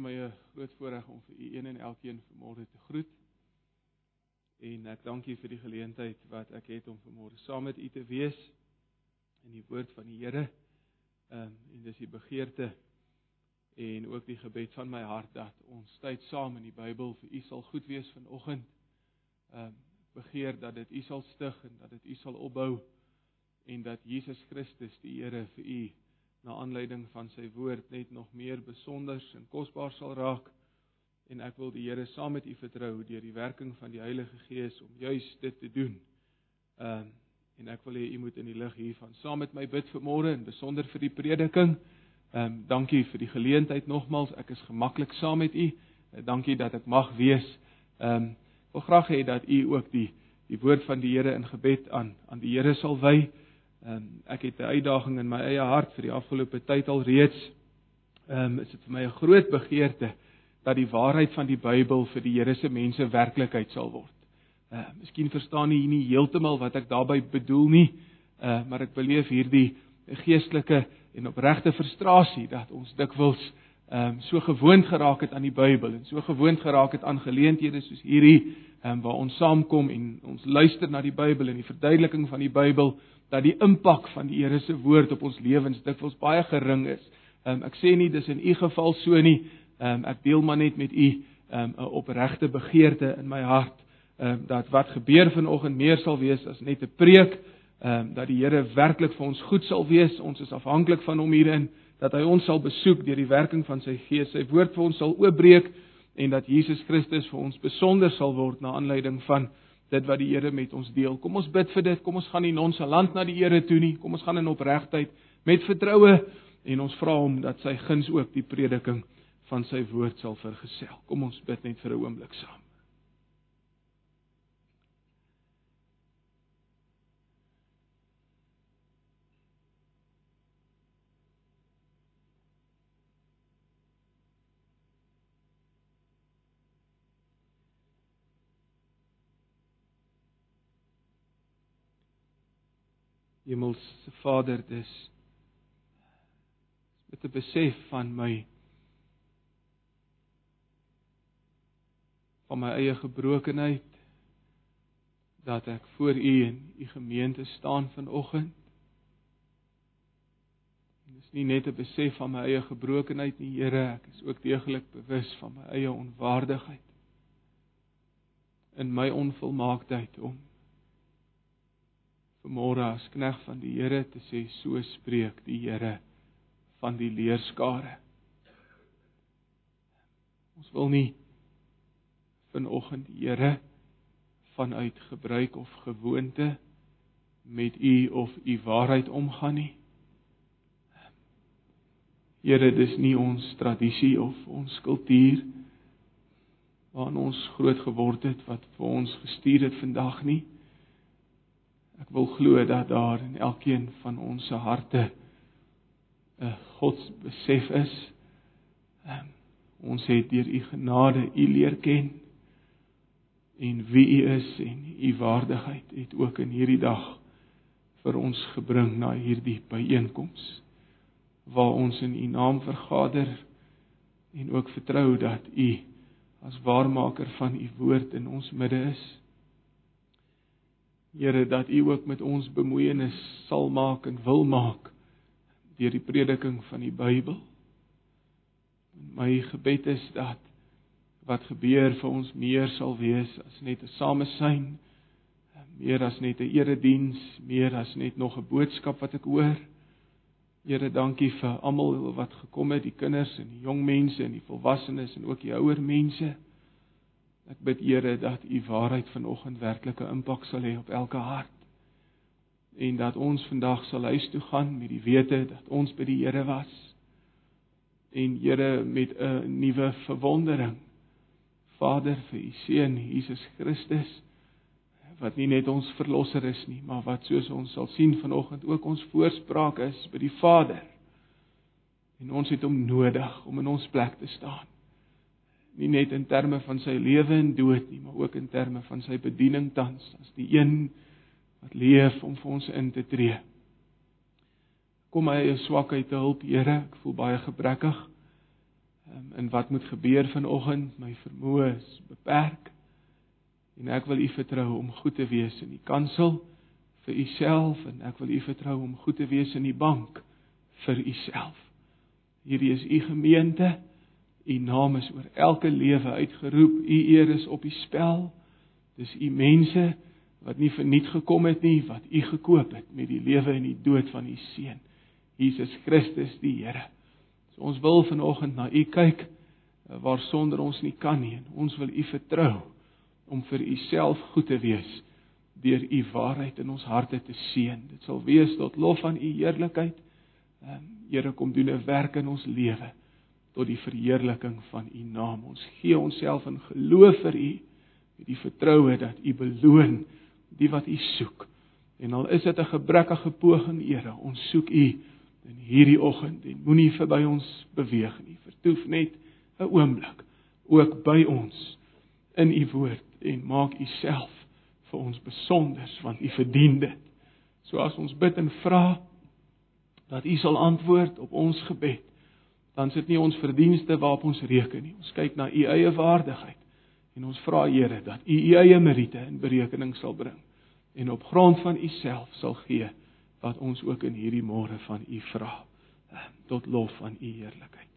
vir my 'n groot voorreg om vir u een en elkeen vanmôre te groet. En ek dank u vir die geleentheid wat ek het om vanmôre saam met u te wees in die woord van die Here. Ehm um, en dis die begeerte en ook die gebed van my hart dat ons tyd saam in die Bybel vir u sal goed wees vanoggend. Ehm um, begeer dat dit u sal stig en dat dit u sal opbou en dat Jesus Christus die Here vir u na aanleiding van sy woord net nog meer besonders en kosbaar sal raak. En ek wil die Here saam met u vertrou deur die werking van die Heilige Gees om juis dit te doen. Ehm uh, en ek wil hê u moet in die lig hiervan saam met my bid vir môre en besonder vir die prediking. Ehm um, dankie vir die geleentheid nogmals. Ek is gemaklik saam met u. Uh, dankie dat ek mag wees. Ehm um, wil graag hê dat u ook die die woord van die Here in gebed aan aan die Here sal wy. Ehm um, ek het 'n uitdaging in my eie hart vir die afgelope tyd al reeds. Ehm um, is dit vir my 'n groot begeerte dat die waarheid van die Bybel vir die Here se mense werklikheid sal word. Ehm uh, miskien verstaan jy nie heeltemal wat ek daarmee bedoel nie, uh, maar ek beleef hierdie geestelike en opregte frustrasie dat ons dikwels ehm um, so gewoond geraak het aan die Bybel en so gewoond geraak het aan geleenthede soos hierdie ehm um, waar ons saamkom en ons luister na die Bybel en die verduideliking van die Bybel dat die impak van die Here se woord op ons lewens dikwels baie gering is. Um, ek sê nie dis in u geval so nie. Um, ek deel maar net met u ehm, 'n um, opregte begeerte in my hart um, dat wat gebeur vanoggend meer sal wees as net 'n preek, um, dat die Here werklik vir ons goed sal wees. Ons is afhanklik van hom hierin dat hy ons sal besoek deur die werking van sy Gees. Sy woord vir ons sal oopbreek en dat Jesus Christus vir ons besonder sal word na aanleiding van dit wat die Here met ons deel. Kom ons bid vir dit. Kom ons gaan nie nonchalant na die Here toe nie. Kom ons gaan in opregtheid met vertroue en ons vra hom dat sy guns ook die prediking van sy woord sal vergesel. Kom ons bid net vir 'n oomblik saam. Hemelse Vader, dis met 'n besef van my van my eie gebrokenheid dat ek voor U en U gemeente staan vanoggend. En dis nie net 'n besef van my eie gebrokenheid nie, Here, ek is ook deeglik bewus van my eie onwaardigheid in my onvolmaaktheid om vanmôre as knegg van die Here te sê so spreek die Here van die leerskare. Ons wil nie vanoggend die Here vanuit gebruik of gewoonte met u of u waarheid omgaan nie. Here, dis nie ons tradisie of ons kultuur waarin ons groot geword het wat vir ons gestuur het vandag nie. Ek wil glo dat daar in elkeen van ons se harte 'n Godsbesef is. Um, ons het deur u genade u leer ken en wie u is en u waardigheid het ook in hierdie dag vir ons gebring na hierdie byeenkoms waar ons in u naam vergader en ook vertrou dat u as waarmaker van u woord in ons midde is. Here dat U ook met ons bemoeienis sal maak en wil maak deur die prediking van die Bybel. My gebed is dat wat gebeur vir ons meer sal wees as net 'n samesyn, meer as net 'n erediens, meer as net nog 'n boodskap wat ek hoor. Here, dankie vir almal wat gekom het, die kinders en die jong mense en die volwassenes en ook die ouer mense. Ek bid Here dat u waarheid vanoggend werklike impak sal hê op elke hart. En dat ons vandag sal huis toe gaan met die wete dat ons by die Here was. En Here met 'n nuwe verwondering. Vader vir u seun Jesus Christus wat nie net ons verlosser is nie, maar wat soos ons sal sien vanoggend ook ons voorspraak is by die Vader. En ons het hom nodig om in ons plek te staan nie net in terme van sy lewe en dood nie, maar ook in terme van sy bediening tans as die een wat leef om vir ons in te tree. Kom my eie swakheid te hulp, Here, ek voel baie gebrekkig. um, in wat moet gebeur vanoggend. My vermoë is beperk. En ek wil U vertrou om goed te wees in die kansel vir U self en ek wil U vertrou om goed te wees in die bank vir U self. Hierdie is U gemeente. U naam is oor elke lewe uitgeroep. U eer is op die spel. Dis U mense wat nie verniet gekom het nie, wat U gekoop het met die lewe en die dood van U seun. Jesus Christus die Here. So ons wil vanoggend na U kyk eh, waar sonder ons nie kan nie ons wil U vertrou om vir U self goed te wees deur U waarheid in ons harte te seën. Dit sal wees tot lof van U heerlikheid. Ehm Here kom doen 'n werk in ons lewe tot die verheerliking van U naam. Ons gee onsself in geloof vir U met die vertroue dat U beloon die wat U soek. En al is dit 'n gebrekkige poging, Here, ons soek U in hierdie oggend en moenie verby ons beweeg nie. Vertoef net 'n oomblik ook by ons in U woord en maak U self vir ons besonders want U verdien dit. So as ons bid en vra dat U sal antwoord op ons gebed, dan is dit nie ons verdienste waarop ons reken nie. Ons kyk na U eie waardigheid en ons vra Here dat U U eie meriete in berekening sal bring en op grond van U self sal gee wat ons ook in hierdie môre van U vra ehm, tot lof van U heerlikheid.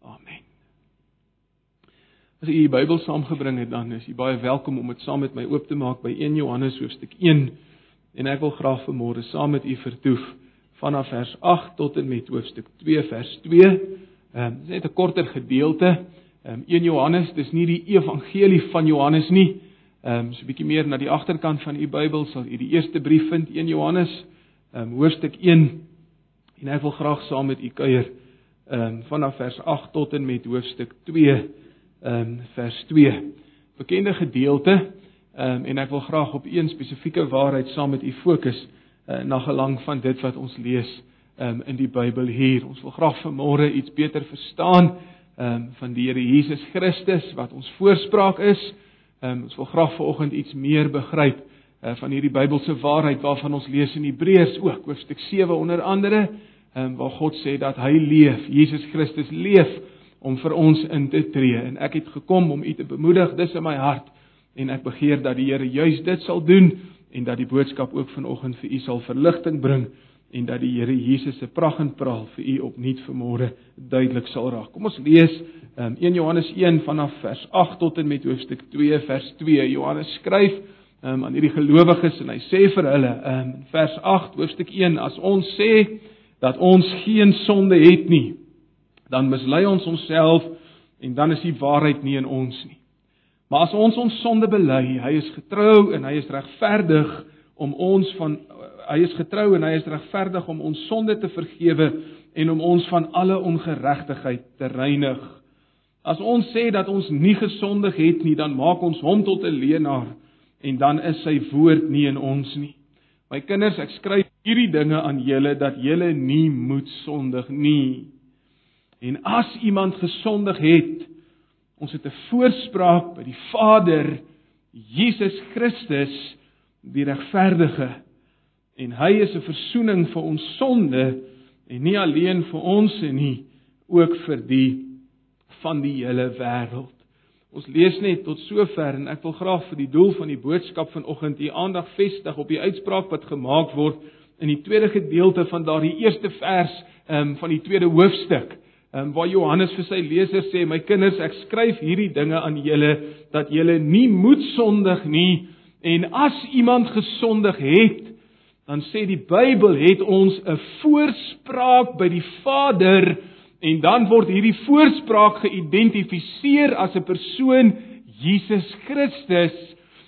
Amen. As u die Bybel saamgebring het dan is u baie welkom om dit saam met my oop te maak by 1 Johannes hoofstuk 1 en ek wil graag vanmôre saam met u vertoef vanaf vers 8 tot en met hoofstuk 2 vers 2. Ehm um, net 'n korter gedeelte. Ehm um, 1 Johannes, dis nie die evangelie van Johannes nie. Ehm um, so 'n bietjie meer na die agterkant van u Bybel sal u die eerste brief vind 1 Johannes ehm um, hoofstuk 1 en ek wil graag saam met u kuier ehm um, vanaf vers 8 tot en met hoofstuk 2 ehm um, vers 2. Bekende gedeelte ehm um, en ek wil graag op een spesifieke waarheid saam met u fokus uh, na gelang van dit wat ons lees um, in die Bybel hier. Ons wil graag vanmôre iets beter verstaan um, van die Here Jesus Christus wat ons voorspraak is. Um, ons wil graag vanoggend iets meer begryp uh, van hierdie Bybelse waarheid waarvan ons lees in Hebreërs ook, hoofstuk 7 onder andere, um, waar God sê dat hy leef, Jesus Christus leef om vir ons in te tree en ek het gekom om u te bemoedig, dis in my hart en ek begeer dat die Here juis dit sal doen en dat die boodskap ook vanoggend vir u sal verligting bring en dat die Here Jesus se pragt en praal vir u opnuut vanmôre duidelik sal raak. Kom ons lees um, 1 Johannes 1 vanaf vers 8 tot en met hoofstuk 2 vers 2. Johannes skryf um, aan hierdie gelowiges en hy sê vir hulle in um, vers 8 hoofstuk 1 as ons sê dat ons geen sonde het nie, dan mislei ons onsself en dan is die waarheid nie in ons nie. Maar as ons ons sonde bely, hy is getrou en hy is regverdig om ons van hy is getrou en hy is regverdig om ons sonde te vergewe en om ons van alle ongeregtigheid te reinig. As ons sê dat ons nie gesondig het nie, dan maak ons hom tot 'n leienaar en dan is sy woord nie in ons nie. My kinders, ek skryf hierdie dinge aan julle dat julle nie moet sondig nie. En as iemand gesondig het, Ons het 'n voorspraak by die Vader, Jesus Christus, die regverdige. En hy is 'n verzoening vir ons sonde en nie alleen vir ons nie, ook vir die van die hele wêreld. Ons lees net tot sover en ek wil graag vir die doel van die boodskap vanoggend u aandag vestig op die uitspraak wat gemaak word in die tweede gedeelte van daardie eerste vers um, van die tweede hoofstuk um, waar Johannes vir sy lesers sê: "My kinders, ek skryf hierdie dinge aan julle dat julle nie moet sondig nie en as iemand gesondig het, dan sê die Bybel het ons 'n voorspraak by die Vader en dan word hierdie voorspraak geïdentifiseer as 'n persoon Jesus Christus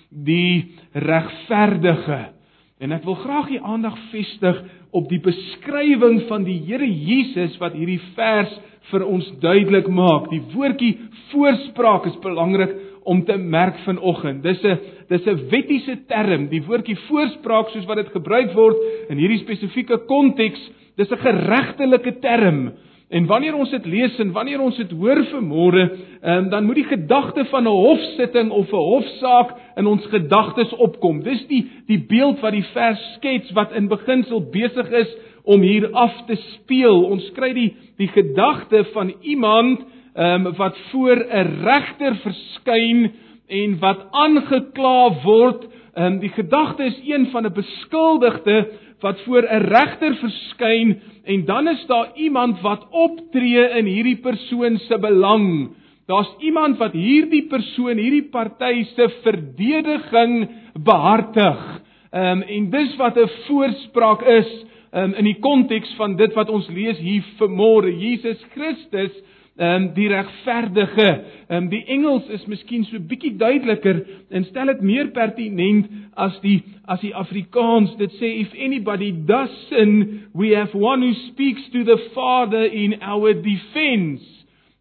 die regverdige. En ek wil graag die aandag vestig op die beskrywing van die Here Jesus wat hierdie vers vir ons duidelik maak. Die woordjie voorspraak is belangrik om te merk vanoggend. Dis 'n dis 'n wettiese term, die woordjie voorspraak soos wat dit gebruik word in hierdie spesifieke konteks, dis 'n geregtelike term. En wanneer ons dit lees en wanneer ons dit hoor vanmôre, um, dan moet die gedagte van 'n hofsitting of 'n hofsaak in ons gedagtes opkom. Dis die die beeld wat die vers skets wat in beginsel besig is om hier af te speel. Ons kry die die gedagte van iemand ehm um, wat voor 'n regter verskyn en wat aangekla word. Ehm um, die gedagte is een van 'n beskuldigde wat voor 'n regter verskyn en dan is daar iemand wat optree in hierdie persoon se belang. Daar's iemand wat hierdie persoon, hierdie party se verdediging behartig. Ehm um, en dis wat 'n voorspraak is um, in die konteks van dit wat ons lees hier vanmôre. Jesus Christus um, die regverdige. Um, die Engels is miskien so bietjie duideliker en stel dit meer pertinent as die as die Afrikaans. Dit sê if anybody does sin, we have one who speaks to the Father in our defense.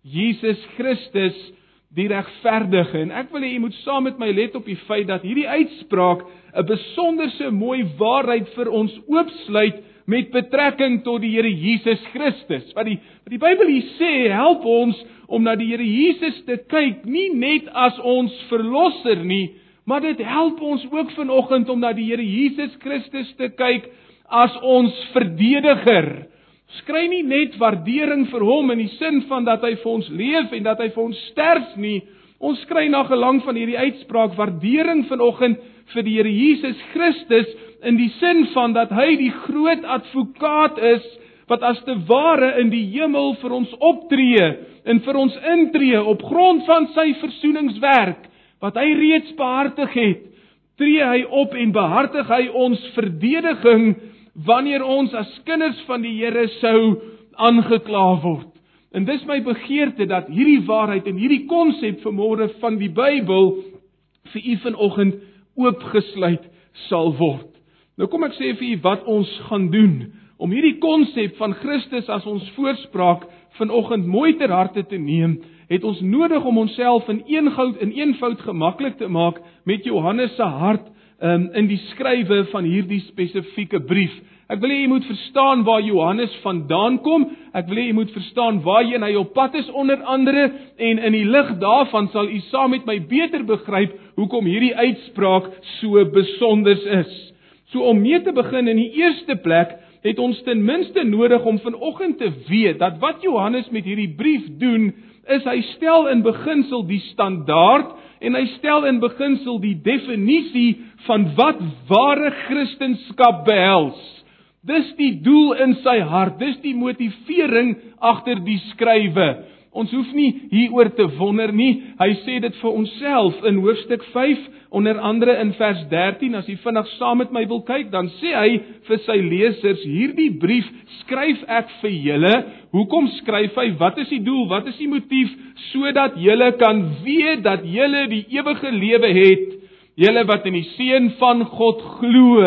Jesus Christus die regverdige en ek wil hê jy moet saam met my let op die feit dat hierdie uitspraak 'n besonderse mooi waarheid vir ons oopsluit met betrekking tot die Here Jesus Christus. Wat die wat die Bybel hier sê, help ons om na die Here Jesus te kyk, nie net as ons verlosser nie, maar dit help ons ook vanoggend om na die Here Jesus Christus te kyk as ons verdediger. Skry nie net waardering vir hom in die sin van dat hy vir ons leef en dat hy vir ons sterf nie. Ons skry na gelang van hierdie uitspraak waardering vanoggend vir die Here Jesus Christus in die sin van dat hy die groot advokaat is wat as te ware in die hemel vir ons optree en vir ons intree op grond van sy versoeningswerk wat hy reeds behartig het tree hy op en behartig hy ons verdediging wanneer ons as kinders van die Here sou aangekla word. En dis my begeerte dat hierdie waarheid en hierdie konsep vanmôre van die Bybel vir u vanoggend oopgesluit sal word Nou kom ek sê vir u wat ons gaan doen om hierdie konsep van Christus as ons voorspraak vanoggend mooi ter harte te neem, het ons nodig om onsself in eenvoud in eenvoud gemaklik te maak met Johannes se hart um, in die skrywe van hierdie spesifieke brief. Ek wil hê jy moet verstaan waar Johannes vandaan kom. Ek wil hê jy moet verstaan waarheen hy op pad is onder andere en in die lig daarvan sal u saam met my beter begryp hoekom hierdie uitspraak so besonder is. So om mee te begin in die eerste plek het ons ten minste nodig om vanoggend te weet dat wat Johannes met hierdie brief doen is hy stel in beginsel die standaard en hy stel in beginsel die definisie van wat ware kristendom behels. Dis die doel in sy hart, dis die motivering agter die skrywe. Ons hoef nie hieroor te wonder nie. Hy sê dit vir onsself in hoofstuk 5 onder andere in vers 13 as jy vinnig saam met my wil kyk dan sê hy vir sy lesers hierdie brief skryf ek vir julle. Hoekom skryf hy? Wat is die doel? Wat is die motief? Sodat julle kan weet dat julle die ewige lewe het. Julle wat in die seun van God glo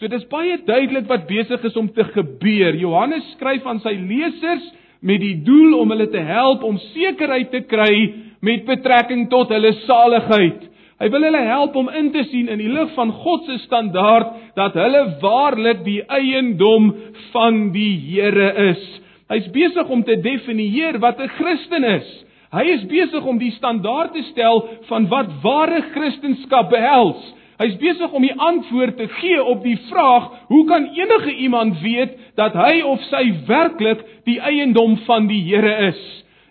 so dis baie duidelik wat besig is om te gebeur Johannes skryf aan sy lesers met die doel om hulle te help om sekerheid te kry met betrekking tot hulle saligheid Hy wil hulle help om in te sien in die lig van God se standaard dat hulle waarlik die eiendom van die Here is. Hy's besig om te definieer wat 'n Christen is. Hy is besig om die standaard te stel van wat ware Christendom behels. Hy's besig om die antwoord te gee op die vraag: Hoe kan enige iemand weet dat hy of sy werklik die eiendom van die Here is?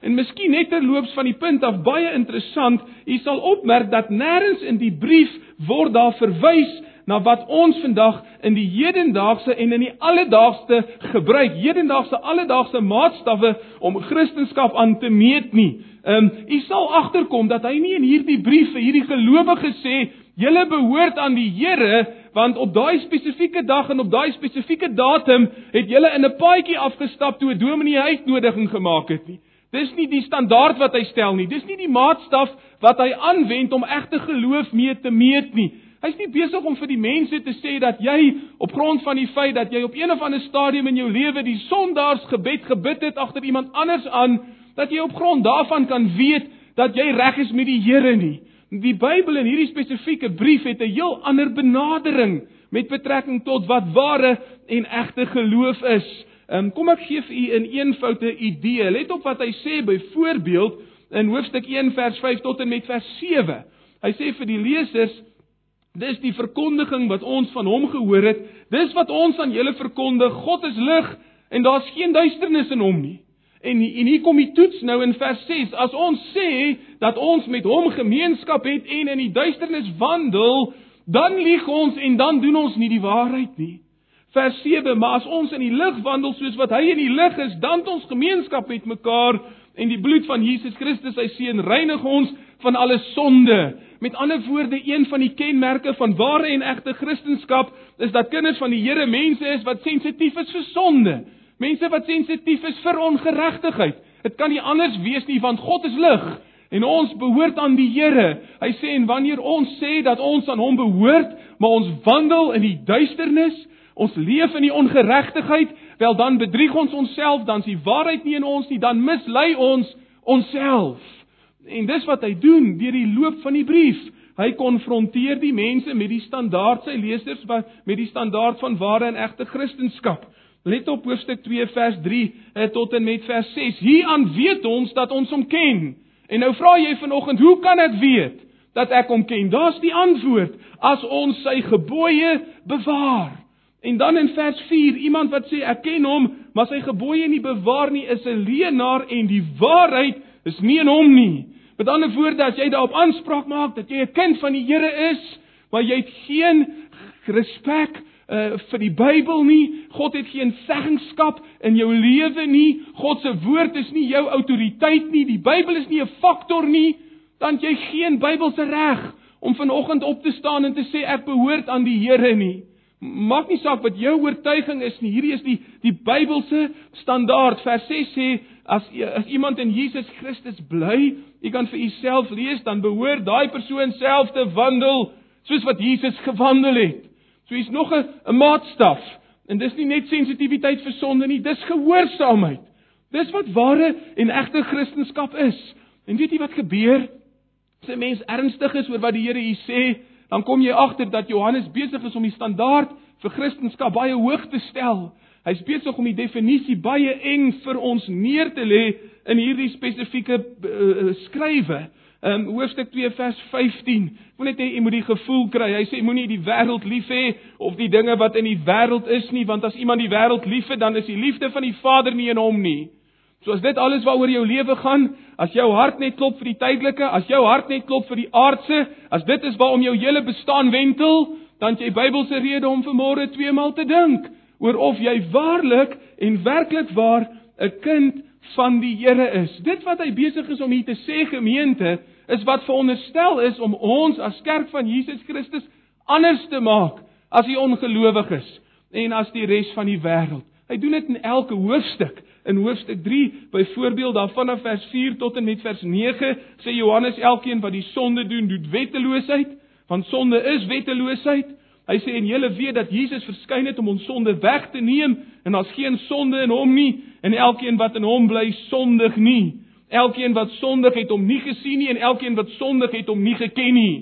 En miskien net terloops van die punt af baie interessant, u sal opmerk dat nêrens in die brief word daar verwys na wat ons vandag in die hedendaagse en in die alledaagse gebruik, hedendaagse alledaagse maatstawwe om kristendom aan te meet nie. Ehm um, u sal agterkom dat hy nie in hierdie brief vir hierdie gelowiges sê julle behoort aan die Here want op daai spesifieke dag en op daai spesifieke datum het julle in 'n paadjie afgestap toe 'n dominee uitnodiging gemaak het nie. Dis nie die standaard wat hy stel nie. Dis nie die maatstaf wat hy aanwend om egte geloof mee te meet nie. Hy's nie besig om vir die mense te sê dat jy op grond van die feit dat jy op een of ander stadium in jou lewe die sondaarsgebed gebid het agter iemand anders aan, dat jy op grond daarvan kan weet dat jy reg is met die Here nie. Die Bybel in hierdie spesifieke brief het 'n heel ander benadering met betrekking tot wat ware en egte geloof is. Um, kom ek gee vir u 'n een idee. Let op wat hy sê byvoorbeeld in hoofstuk 1 vers 5 tot en met vers 7. Hy sê vir die lesers dis die verkondiging wat ons van hom gehoor het. Dis wat ons aan julle verkondig. God is lig en daar's geen duisternis in hom nie. En en hier kom die toets nou in vers 6. As ons sê dat ons met hom gemeenskap het en in die duisternis wandel, dan lieg ons en dan doen ons nie die waarheid nie. Vers 7: Maar as ons in die lig wandel soos wat hy in die lig is, dan het ons gemeenskap met mekaar en die bloed van Jesus Christus, sy seun, reinig ons van alle sonde. Met ander woorde, een van die kenmerke van ware en egte Christendom is dat kinders van die Here mense is wat sensitief is vir sonde. Mense wat sensitief is vir ongeregtigheid. Dit kan nie anders wees nie want God is lig en ons behoort aan die Here. Hy sê en wanneer ons sê dat ons aan hom behoort, maar ons wandel in die duisternis, ons leef in die ongeregtigheid, wel dan bedrieg ons onsself, dan is die waarheid nie in ons nie, dan mislei ons onsself. En dis wat hy doen deur die loop van die brief. Hy konfronteer die mense met die standaard sy lesers wat met die standaard van ware en egte kristendom. Let op hoofstuk 2 vers 3 eh, tot en met vers 6. Hieraan weet ons dat ons hom ken. En nou vra jy vanoggend, hoe kan ek weet dat ek hom ken? Daar's die antwoord: as ons sy gebooie bewaar. En dan in vers 4, iemand wat sê ek ken hom, maar sy gebooie nie bewaar nie, is 'n leienaar en die waarheid is nie in hom nie. Met ander woorde, as jy daarop aanspraak maak dat jy 'n kind van die Here is, maar jy het geen respek uh vir die Bybel nie, God het geen seggenskap in jou lewe nie, God se woord is nie jou autoriteit nie, die Bybel is nie 'n faktor nie, dan jy geen Bybelse reg om vanoggend op te staan en te sê ek behoort aan die Here nie. Maak nie saak wat jou oortuiging is nie. Hierdie is die die Bybelse standaard. Vers 6 sê as as iemand in Jesus Christus bly, jy kan vir jouself lees, dan behoort daai persoon self te wandel soos wat Jesus gewandel het. So hier's nog 'n 'n maatstaf. En dis nie net sensitiwiteit vir sonde nie, dis gehoorsaamheid. Dis wat ware en egte kristendom is. En weet jy wat gebeur? As 'n mens ernstig is oor wat die Here hier sê, dan kom jy agter dat Johannes besig is om die standaard vir Christendom baie hoog te stel. Hy's besig om die definisie baie eng vir ons neer te lê in hierdie spesifieke uh, skrywe. Um hoofstuk 2 vers 15. Ek wil net hê jy moet die gevoel kry. Hy sê moenie die wêreld lief hê of die dinge wat in die wêreld is nie, want as iemand die wêreld liefhet, dan is die liefde van die Vader nie in hom nie. So as dit alles waaroor jou lewe gaan, as jou hart net klop vir die tydelike, as jou hart net klop vir die aardse, as dit is waarom jou hele bestaan wentel, dan jy Bybelse rede om vanmôre twee maal te dink oor of jy waarlik en werklik waar 'n kind van die Here is. Dit wat hy besig is om hier te sê gemeente, is wat veronderstel is om ons as kerk van Jesus Christus anders te maak as die ongelowiges en as die res van die wêreld. Hy doen dit in elke hoofstuk in hoofstuk 3, byvoorbeeld daar vanaf vers 4 tot en met vers 9, sê Johannes elkeen wat die sonde doen, doen wetteloosheid, want sonde is wetteloosheid. Hy sê en julle weet dat Jesus verskyn het om ons sonde weg te neem en daar's geen sonde in hom nie en elkeen wat in hom bly sondig nie. Elkeen wat sondig het hom nie gesien nie en elkeen wat sondig het hom nie geken nie.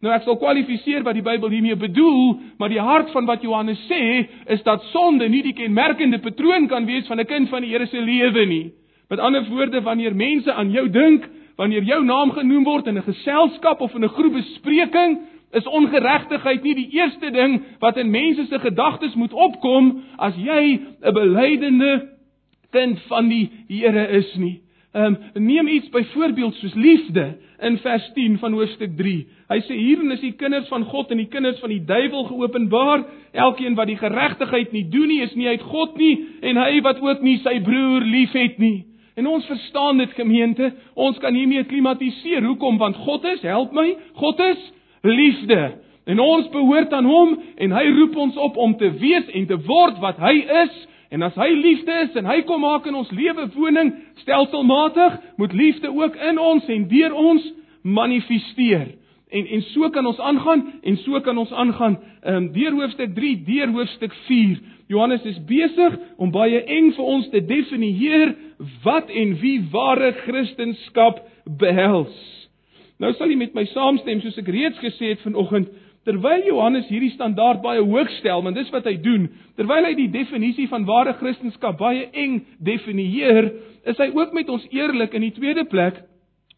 Nou ek sal kwalifiseer wat die Bybel hiermee bedoel, maar die hart van wat Johannes sê is dat sonde nie die kenmerkende patroon kan wees van 'n kind van die Here se lewe nie. Met ander woorde, wanneer mense aan jou dink, wanneer jou naam genoem word in 'n geselskap of in 'n groep bespreking, is ongeregtigheid nie die eerste ding wat in mense se gedagtes moet opkom as jy 'n belydende kind van die Here is nie. Ehm um, neem iets byvoorbeeld soos liefde in vers 10 van hoofstuk 3. Hy sê hierin is die kinders van God en die kinders van die duiwel geopenbaar. Elkeen wat die geregtigheid nie doen nie, is nie uit God nie en hy wat ook nie sy broer liefhet nie. En ons verstaan dit gemeente, ons kan hiermee klimatiseer. Hoekom? Want God is, help my, God is liefde. En ons behoort aan hom en hy roep ons op om te wees en te word wat hy is En as hy liefde is en hy kom maak in ons lewe woning stelselmatig, moet liefde ook in ons en deur ons manifesteer. En en so kan ons aangaan en so kan ons aangaan um, deur hoofstuk 3, deur hoofstuk 4. Johannes is besig om baie eng vir ons te definieer wat en wie ware kristendom behels. Nou sal jy met my saamstem soos ek reeds gesê het vanoggend Terwyl Johannes hierdie standaard baie hoog stel, want dis wat hy doen, terwyl hy die definisie van ware kristendom baie eng definieer, is hy ook met ons eerlik in die tweede plek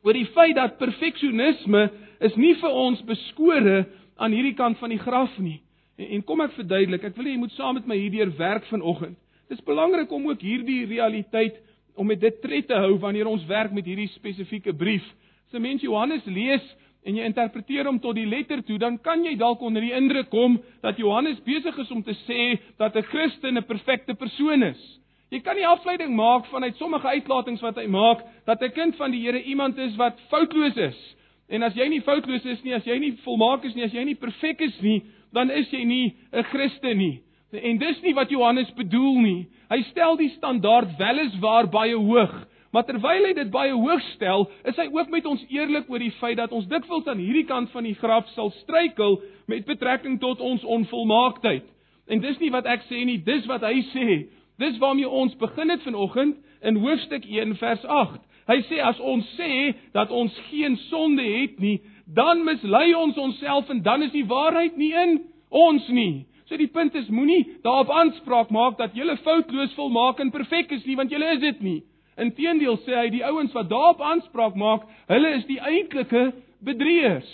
oor die feit dat perfeksionisme is nie vir ons beskore aan hierdie kant van die graf nie. En, en kom ek verduidelik, ek wil hê jy moet saam met my hierdeur werk vanoggend. Dis belangrik om ook hierdie realiteit om met dit tred te hou wanneer ons werk met hierdie spesifieke brief. As 'n mens Johannes lees en jy interpreteer hom tot die letter toe, dan kan jy dalk onder die indruk kom dat Johannes besig is om te sê dat 'n Christen 'n perfekte persoon is. Jy kan nie afleiding maak vanuit sommige uitlatings wat hy maak dat 'n kind van die Here iemand is wat foutloos is. En as jy nie foutloos is nie, as jy nie volmaak is nie, as jy nie perfek is nie, dan is jy nie 'n Christen nie. En dis nie wat Johannes bedoel nie. Hy stel die standaard weliswaar baie hoog, maar terwyl hy dit baie hoog stel, is hy ook met ons eerlik oor die feit dat ons dikwels aan hierdie kant van die graf sal struikel met betrekking tot ons onvolmaaktheid. En dis nie wat ek sê nie, dis wat hy sê. Dis waarmee ons begin het vanoggend in hoofstuk 1 vers 8. Hy sê as ons sê dat ons geen sonde het nie, dan mislei ons onsself en dan is die waarheid nie in ons nie. So die punt is moenie daarop aanspraak maak dat jy foutloos volmaak en perfek is nie want jy is dit nie. Inteendeel sê hy die ouens wat daarop aanspraak maak, hulle is die eintlike bedrieërs.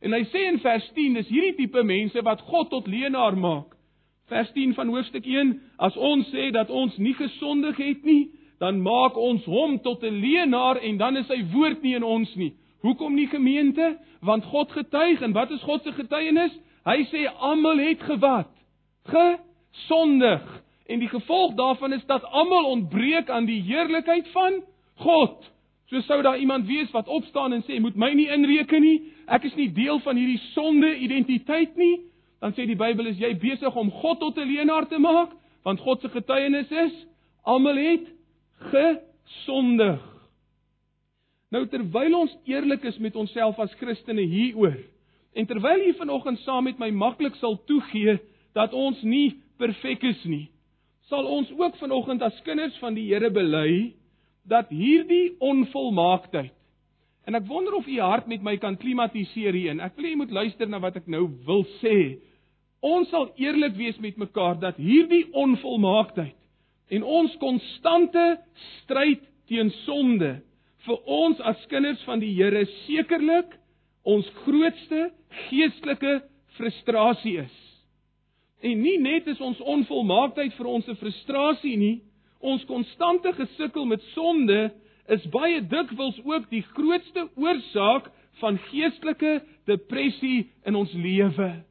En hy sê in vers 10 dis hierdie tipe mense wat God tot leenaar maak. Vers 10 van hoofstuk 1: As ons sê dat ons nie gesondig het nie, dan maak ons hom tot 'n leienaar en dan is sy woord nie in ons nie. Hoekom nie gemeente? Want God getuig en wat is God se getuienis? Hy sê almal het gewat. Gesondig. En die gevolg daarvan is dat almal ontbreek aan die heerlikheid van God. So sou daar iemand wees wat opstaan en sê, "Moet my nie inreken nie. Ek is nie deel van hierdie sonde identiteit nie." dan sê die Bybel is jy besig om God tot 'n leenaar te maak, want God se getuienis is almal het gesondig. Nou terwyl ons eerlik is met onsself as Christene hieroor en terwyl jy vanoggend saam met my maklik sal toegee dat ons nie perfek is nie, sal ons ook vanoggend as kinders van die Here bely dat hierdie onvolmaaktheid En ek wonder of u hart met my kan klimatiseer hierin. Ek wil hê jy moet luister na wat ek nou wil sê. Ons sal eerlik wees met mekaar dat hierdie onvolmaaktheid en ons konstante stryd teen sonde vir ons as kinders van die Here sekerlik ons grootste geestelike frustrasie is. En nie net is ons onvolmaaktheid vir ons 'n frustrasie nie, ons konstante gesukkel met sonde is baie dikwels ook die grootste oorsaak van geestelike depressie in ons lewe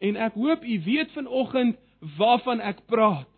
en ek hoop u weet vanoggend waarvan ek praat.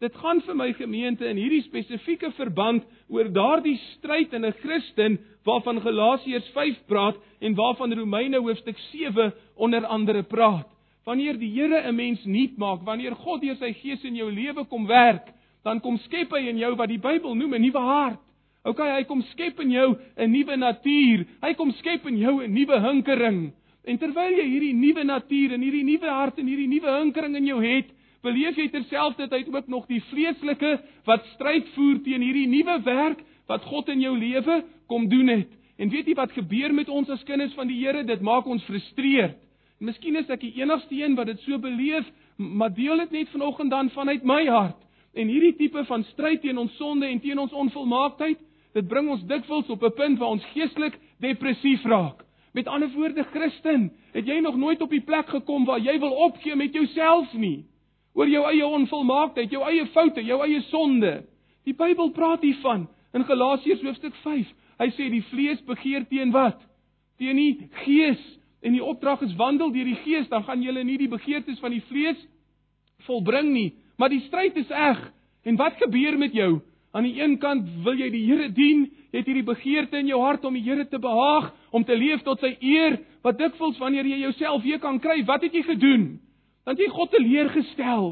Dit gaan vir my gemeente in hierdie spesifieke verband oor daardie stryd in 'n Christen waarvan Galasiërs 5 praat en waarvan Romeine hoofstuk 7 onder andere praat. Wanneer die Here 'n mens nuut maak, wanneer God deur sy Gees in jou lewe kom werk, dan kom skep hy in jou wat die Bybel noem 'n nuwe hart. OK, hy kom skep in jou 'n nuwe natuur. Hy kom skep in jou 'n nuwe hinkering. En terwyl jy hierdie nuwe natuur en hierdie nuwe hart en hierdie nuwe hinkering in jou het, beleef jy terselfdertyd ook nog die vleeslike wat stryd voer teen hierdie nuwe werk wat God in jou lewe kom doen het. En weet jy wat gebeur met ons as kinders van die Here? Dit maak ons frustreerd. En miskien is ek die enigste een wat dit so beleef, maar deel dit net vanoggend dan vanuit my hart. En hierdie tipe van stryd teen ons sonde en teen ons onvolmaaktheid, dit bring ons dikwels op 'n punt waar ons geestelik depressief raak. Met ander woorde, Christen, het jy nog nooit op die plek gekom waar jy wil opgee met jouself nie? Oor jou eie onvolmaaktheid, jou eie foute, jou eie sonde. Die Bybel praat hiervan in Galasiërs hoofstuk 5. Hy sê die vlees begeer teen wat? Teen die gees. En die opdrag is wandel deur die gees, dan gaan jy nie die begeertes van die vlees volbring nie. Maar die stryd is eg. En wat gebeur met jou? Aan die een kant wil jy die Here dien, jy het hierdie begeerte in jou hart om die Here te behaag, om te leef tot sy eer, wat dikwels wanneer jy jouself weer kan kry, wat het jy gedoen? Dan het jy God teleurgestel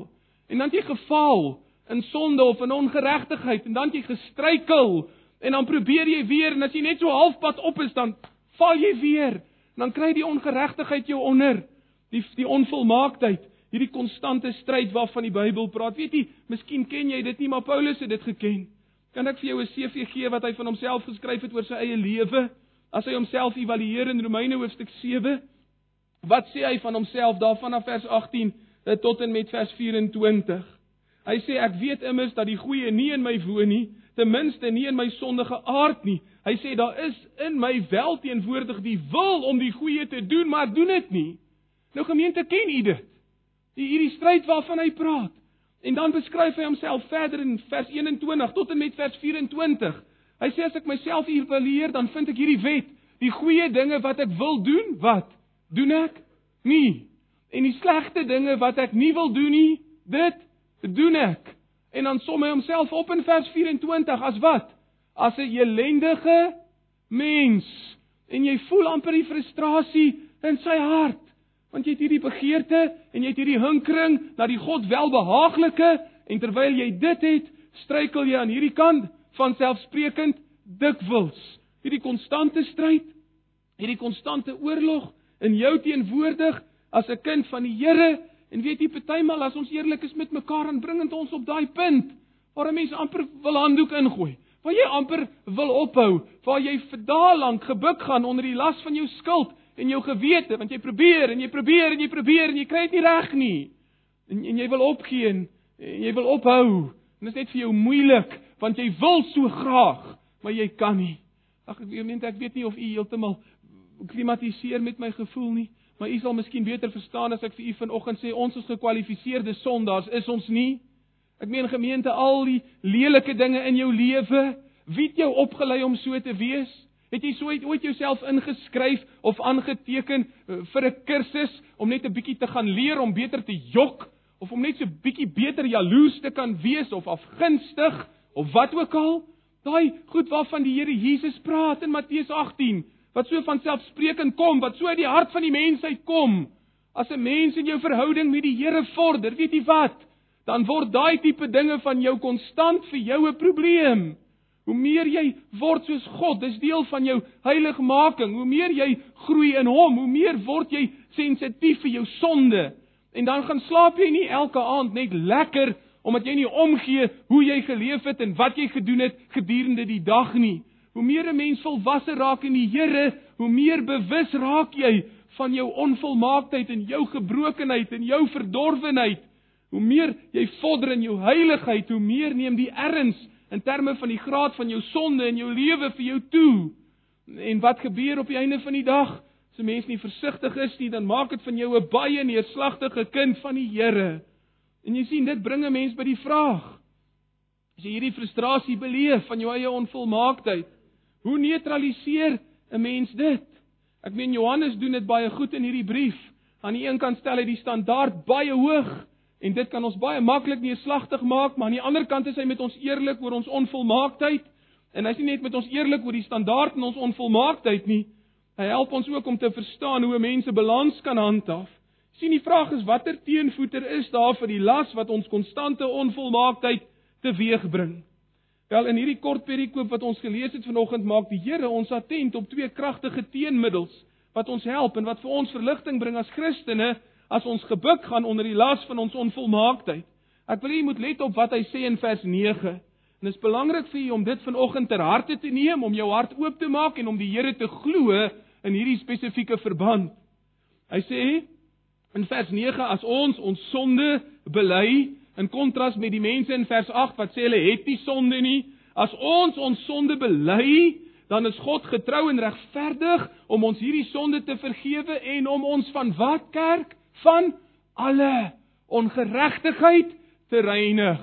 en dan het jy gefaal in sonde of in ongeregtigheid en dan het jy gestruikel en dan probeer jy weer en as jy net so halfpad op is dan val jy weer. Dan kry die ongeregtigheid jou onder, die die onvolmaaktheid hierdie konstante stryd waarvan die Bybel praat. Weet jy, miskien ken jy dit nie, maar Paulus het dit geken. Kan ek vir jou 'n CV gee wat hy van homself geskryf het oor sy eie lewe? As hy homself evalueer in Romeine hoofstuk 7, wat sê hy van homself daarvan af vers 18 eh, tot en met vers 24? Hy sê ek weet immers dat die goeie nie in my woon nie, ten minste nie in my sondige aard nie. Hy sê daar is in my wel teenwoordig die wil om die goeie te doen, maar doen dit nie. Nou gemeente, ken u dit? Die hierdie stryd waarvan hy praat. En dan beskryf hy homself verder in vers 21 tot en met vers 24. Hy sê as ek myself evalueer, dan vind ek hierdie wet: die goeie dinge wat ek wil doen, wat doen ek? Nie. En die slegte dinge wat ek nie wil doen nie, dit doen ek. En dan som hy homself op in vers 24 as wat? As 'n elendige mens. En jy voel amper die frustrasie in sy hart want jy het hierdie begeerte en jy het hierdie hinkering na die God welbehaaglike en terwyl jy dit het, struikel jy aan hierdie kant van selfsprekend dikwels. Hierdie konstante stryd, hierdie konstante oorlog in jou teenwoordig as 'n kind van die Here en weet jy partymal as ons eerlik is met mekaar dan bring dit ons op daai punt waar 'n mens amper wil handdoek ingooi. Waar jy amper wil ophou, waar jy vir dae lank gebuk gaan onder die las van jou skuld en jou gewete want jy probeer en jy probeer en jy probeer en jy kry dit nie reg nie. En, en jy wil opgee en, en jy wil ophou. En dit is net vir jou moeilik want jy wil so graag, maar jy kan nie. Ag ek meen ek weet nie of u heeltemal klimatiseer met my gevoel nie, maar u sal miskien beter verstaan as ek vir u vanoggend sê ons is gekwalifiseerde sondaars, is ons nie? Ek meen gemeente al die lelike dinge in jou lewe, wie het jou opgelei om so te wees? Het jy so ooit jouself ingeskryf of aangeteken eh, vir 'n kursus om net 'n bietjie te gaan leer om beter te jok of om net so bietjie beter jaloers te kan wees of afgunstig of wat ook al? Daai goed waarvan die Here Jesus praat in Matteus 18, wat so van selfspreekend kom, wat so uit die hart van die mensheid kom. As 'n mens in jou verhouding met die Here vorder, weet jy wat? Dan word daai tipe dinge van jou konstant vir jou 'n probleem. Hoe meer jy word soos God, dis deel van jou heiligmaking. Hoe meer jy groei in Hom, hoe meer word jy sensitief vir jou sonde. En dan gaan slaap jy nie elke aand net lekker omdat jy nie omgee hoe jy geleef het en wat jy gedoen het gedurende die dag nie. Hoe meer 'n mens volwasse raak in die Here, hoe meer bewus raak jy van jou onvolmaaktheid en jou gebrokenheid en jou verdorwenheid. Hoe meer jy vorder in jou heiligheid, hoe meer neem die erns in terme van die graad van jou sonde in jou lewe vir jou toe. En wat gebeur op die einde van die dag? As 'n mens nie versigtig is nie, dan maak dit van jou 'n baie neerslagtige kind van die Here. En jy sien, dit bring 'n mens by die vraag: As jy hierdie frustrasie beleef van jou eie onvolmaaktheid, hoe neutraliseer 'n mens dit? Ek meen Johannes doen dit baie goed in hierdie brief. Aan die een kant stel hy die standaard baie hoog En dit kan ons baie maklik neerslagtig maak, maar aan die ander kant is hy met ons eerlik oor ons onvolmaaktheid. En hy's nie net met ons eerlik oor die standaard in ons onvolmaaktheid nie. Hy help ons ook om te verstaan hoe mense balans kan handhaaf. Sien die vraag is watter teenvoeter is daar vir die las wat ons konstante onvolmaaktheid teweegbring? Wel in hierdie kort perikoop wat ons gelees het vanoggend maak die Here ons attent op twee kragtige teenmiddels wat ons help en wat vir ons verligting bring as Christene as ons gebuk gaan onder die las van ons onvolmaaktheid. Ek wil jy moet let op wat hy sê in vers 9. En dit is belangrik vir jou om dit vanoggend ter harte te neem, om jou hart oop te maak en om die Here te glo in hierdie spesifieke verband. Hy sê in vers 9 as ons ons sonde bely in kontras met die mense in vers 8 wat sê hulle het nie sonde nie, as ons ons sonde bely, dan is God getrou en regverdig om ons hierdie sonde te vergewe en om ons van wat kerk van alle ongeregtigheid te reinig.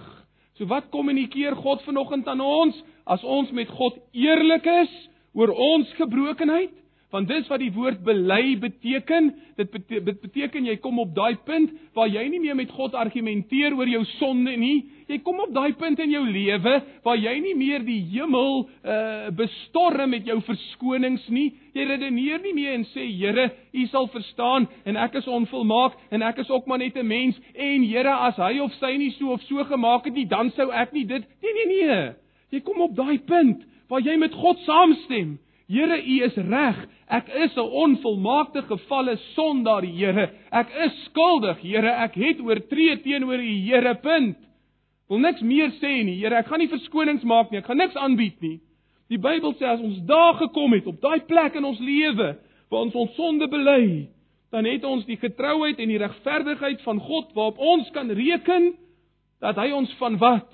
So wat kommunikeer God vanoggend aan ons as ons met God eerlik is oor ons gebrokenheid? Want dis wat die woord bely beteken. Dit beteken, beteken jy kom op daai punt waar jy nie meer met God argumenteer oor jou sonde nie. Jy kom op daai punt in jou lewe waar jy nie meer die hemel uh bestorm met jou verskonings nie. Jy redeneer nie meer en sê Here, U sal verstaan en ek is onvolmaak en ek is ook maar net 'n mens en Here, as hy of sy nie so of so gemaak het nie, dan sou ek nie dit Nee nee nee. Jy kom op daai punt waar jy met God saamstem. Here, U is reg. Ek is 'n onvolmaakte gevalle sondaar, Here. Ek is skuldig, Here. Ek het oortree teenoor U, Here. Punt. Wil niks meer sê nie, Here. Ek gaan nie verskonings maak nie. Ek gaan niks aanbied nie. Die Bybel sê as ons daar gekom het op daai plek in ons lewe waar ons ons sonde bely, dan het ons die getrouheid en die regverdigheid van God waarop ons kan reken dat hy ons van wat?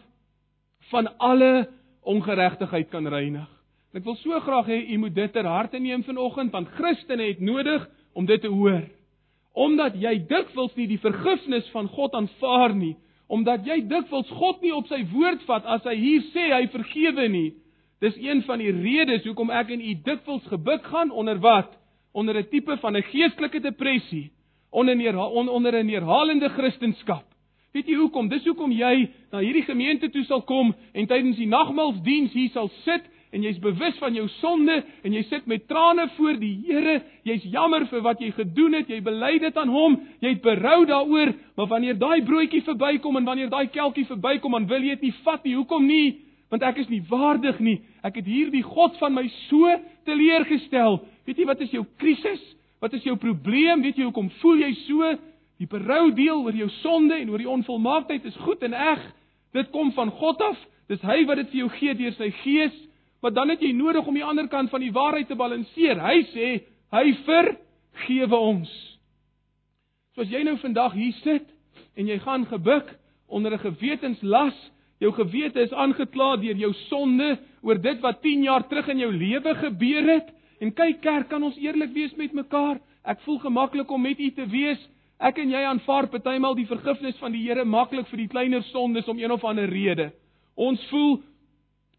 Van alle ongeregtigheid kan reinig. Ek wil so graag hê u moet dit ter harte neem vanoggend want Christene het nodig om dit te hoor. Omdat jy dikwels nie die vergifnis van God aanvaar nie, omdat jy dikwels God nie op sy woord vat as hy hier sê hy vergewe nie. Dis een van die redes hoekom ek en u dikwels gebuk gaan onder wat? Onder 'n tipe van 'n geestelike depressie, onder 'n on, onder 'n neerhalende kristendom. Weet jy hoekom? Dis hoekom jy na hierdie gemeente toe sal kom en tydens die nagmaalsdiens hier sal sit en jy's bewus van jou sonde en jy sit met trane voor die Here, jy's jammer vir wat jy gedoen het, jy bely dit aan hom, jy het berou daaroor, maar wanneer daai broodjie verbykom en wanneer daai kelkie verbykom, dan wil jy dit nie vat nie. Hoekom nie? Want ek is nie waardig nie. Ek het hierdie God van my so teleurgestel. Weet jy wat is jou krisis? Wat is jou probleem? Weet jy hoekom voel jy so? Die berou deel oor jou sonde en oor die onvolmaaktheid is goed en reg. Dit kom van God af. Dis hy wat dit vir jou gee deur sy gees maar dan het jy nodig om die ander kant van die waarheid te balanseer. Hy sê hy vergewe ons. So as jy nou vandag hier sit en jy gaan gebuk onder 'n gewetenslas, jou gewete is aangekla deur jou sonde oor dit wat 10 jaar terug in jou lewe gebeur het. En kyk kerk, kan ons eerlik wees met mekaar? Ek voel gemaklik om met u te wees. Ek en jy aanvaar partymal die vergifnis van die Here maklik vir die kleiner sondes om een of ander rede. Ons voel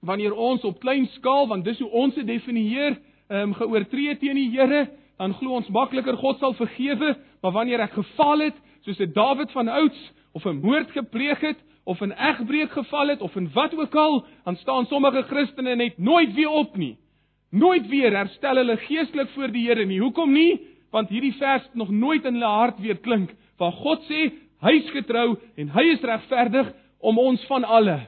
wanneer ons op klein skaal, want dis hoe ons dit definieer, ehm um, geoortree teen die Here, dan glo ons makliker God sal vergewe, maar wanneer ek geval het, soos 'n Dawid van ouds of 'n moord gepleeg het of 'n egbreek geval het of in wat ook al, dan staan sommige Christene net nooit weer op nie. Nooit weer herstel hulle geestelik voor die Here nie. Hoekom nie? Want hierdie vers nog nooit in hulle hart weer klink. Waar God sê, hy is getrou en hy is regverdig om ons van alle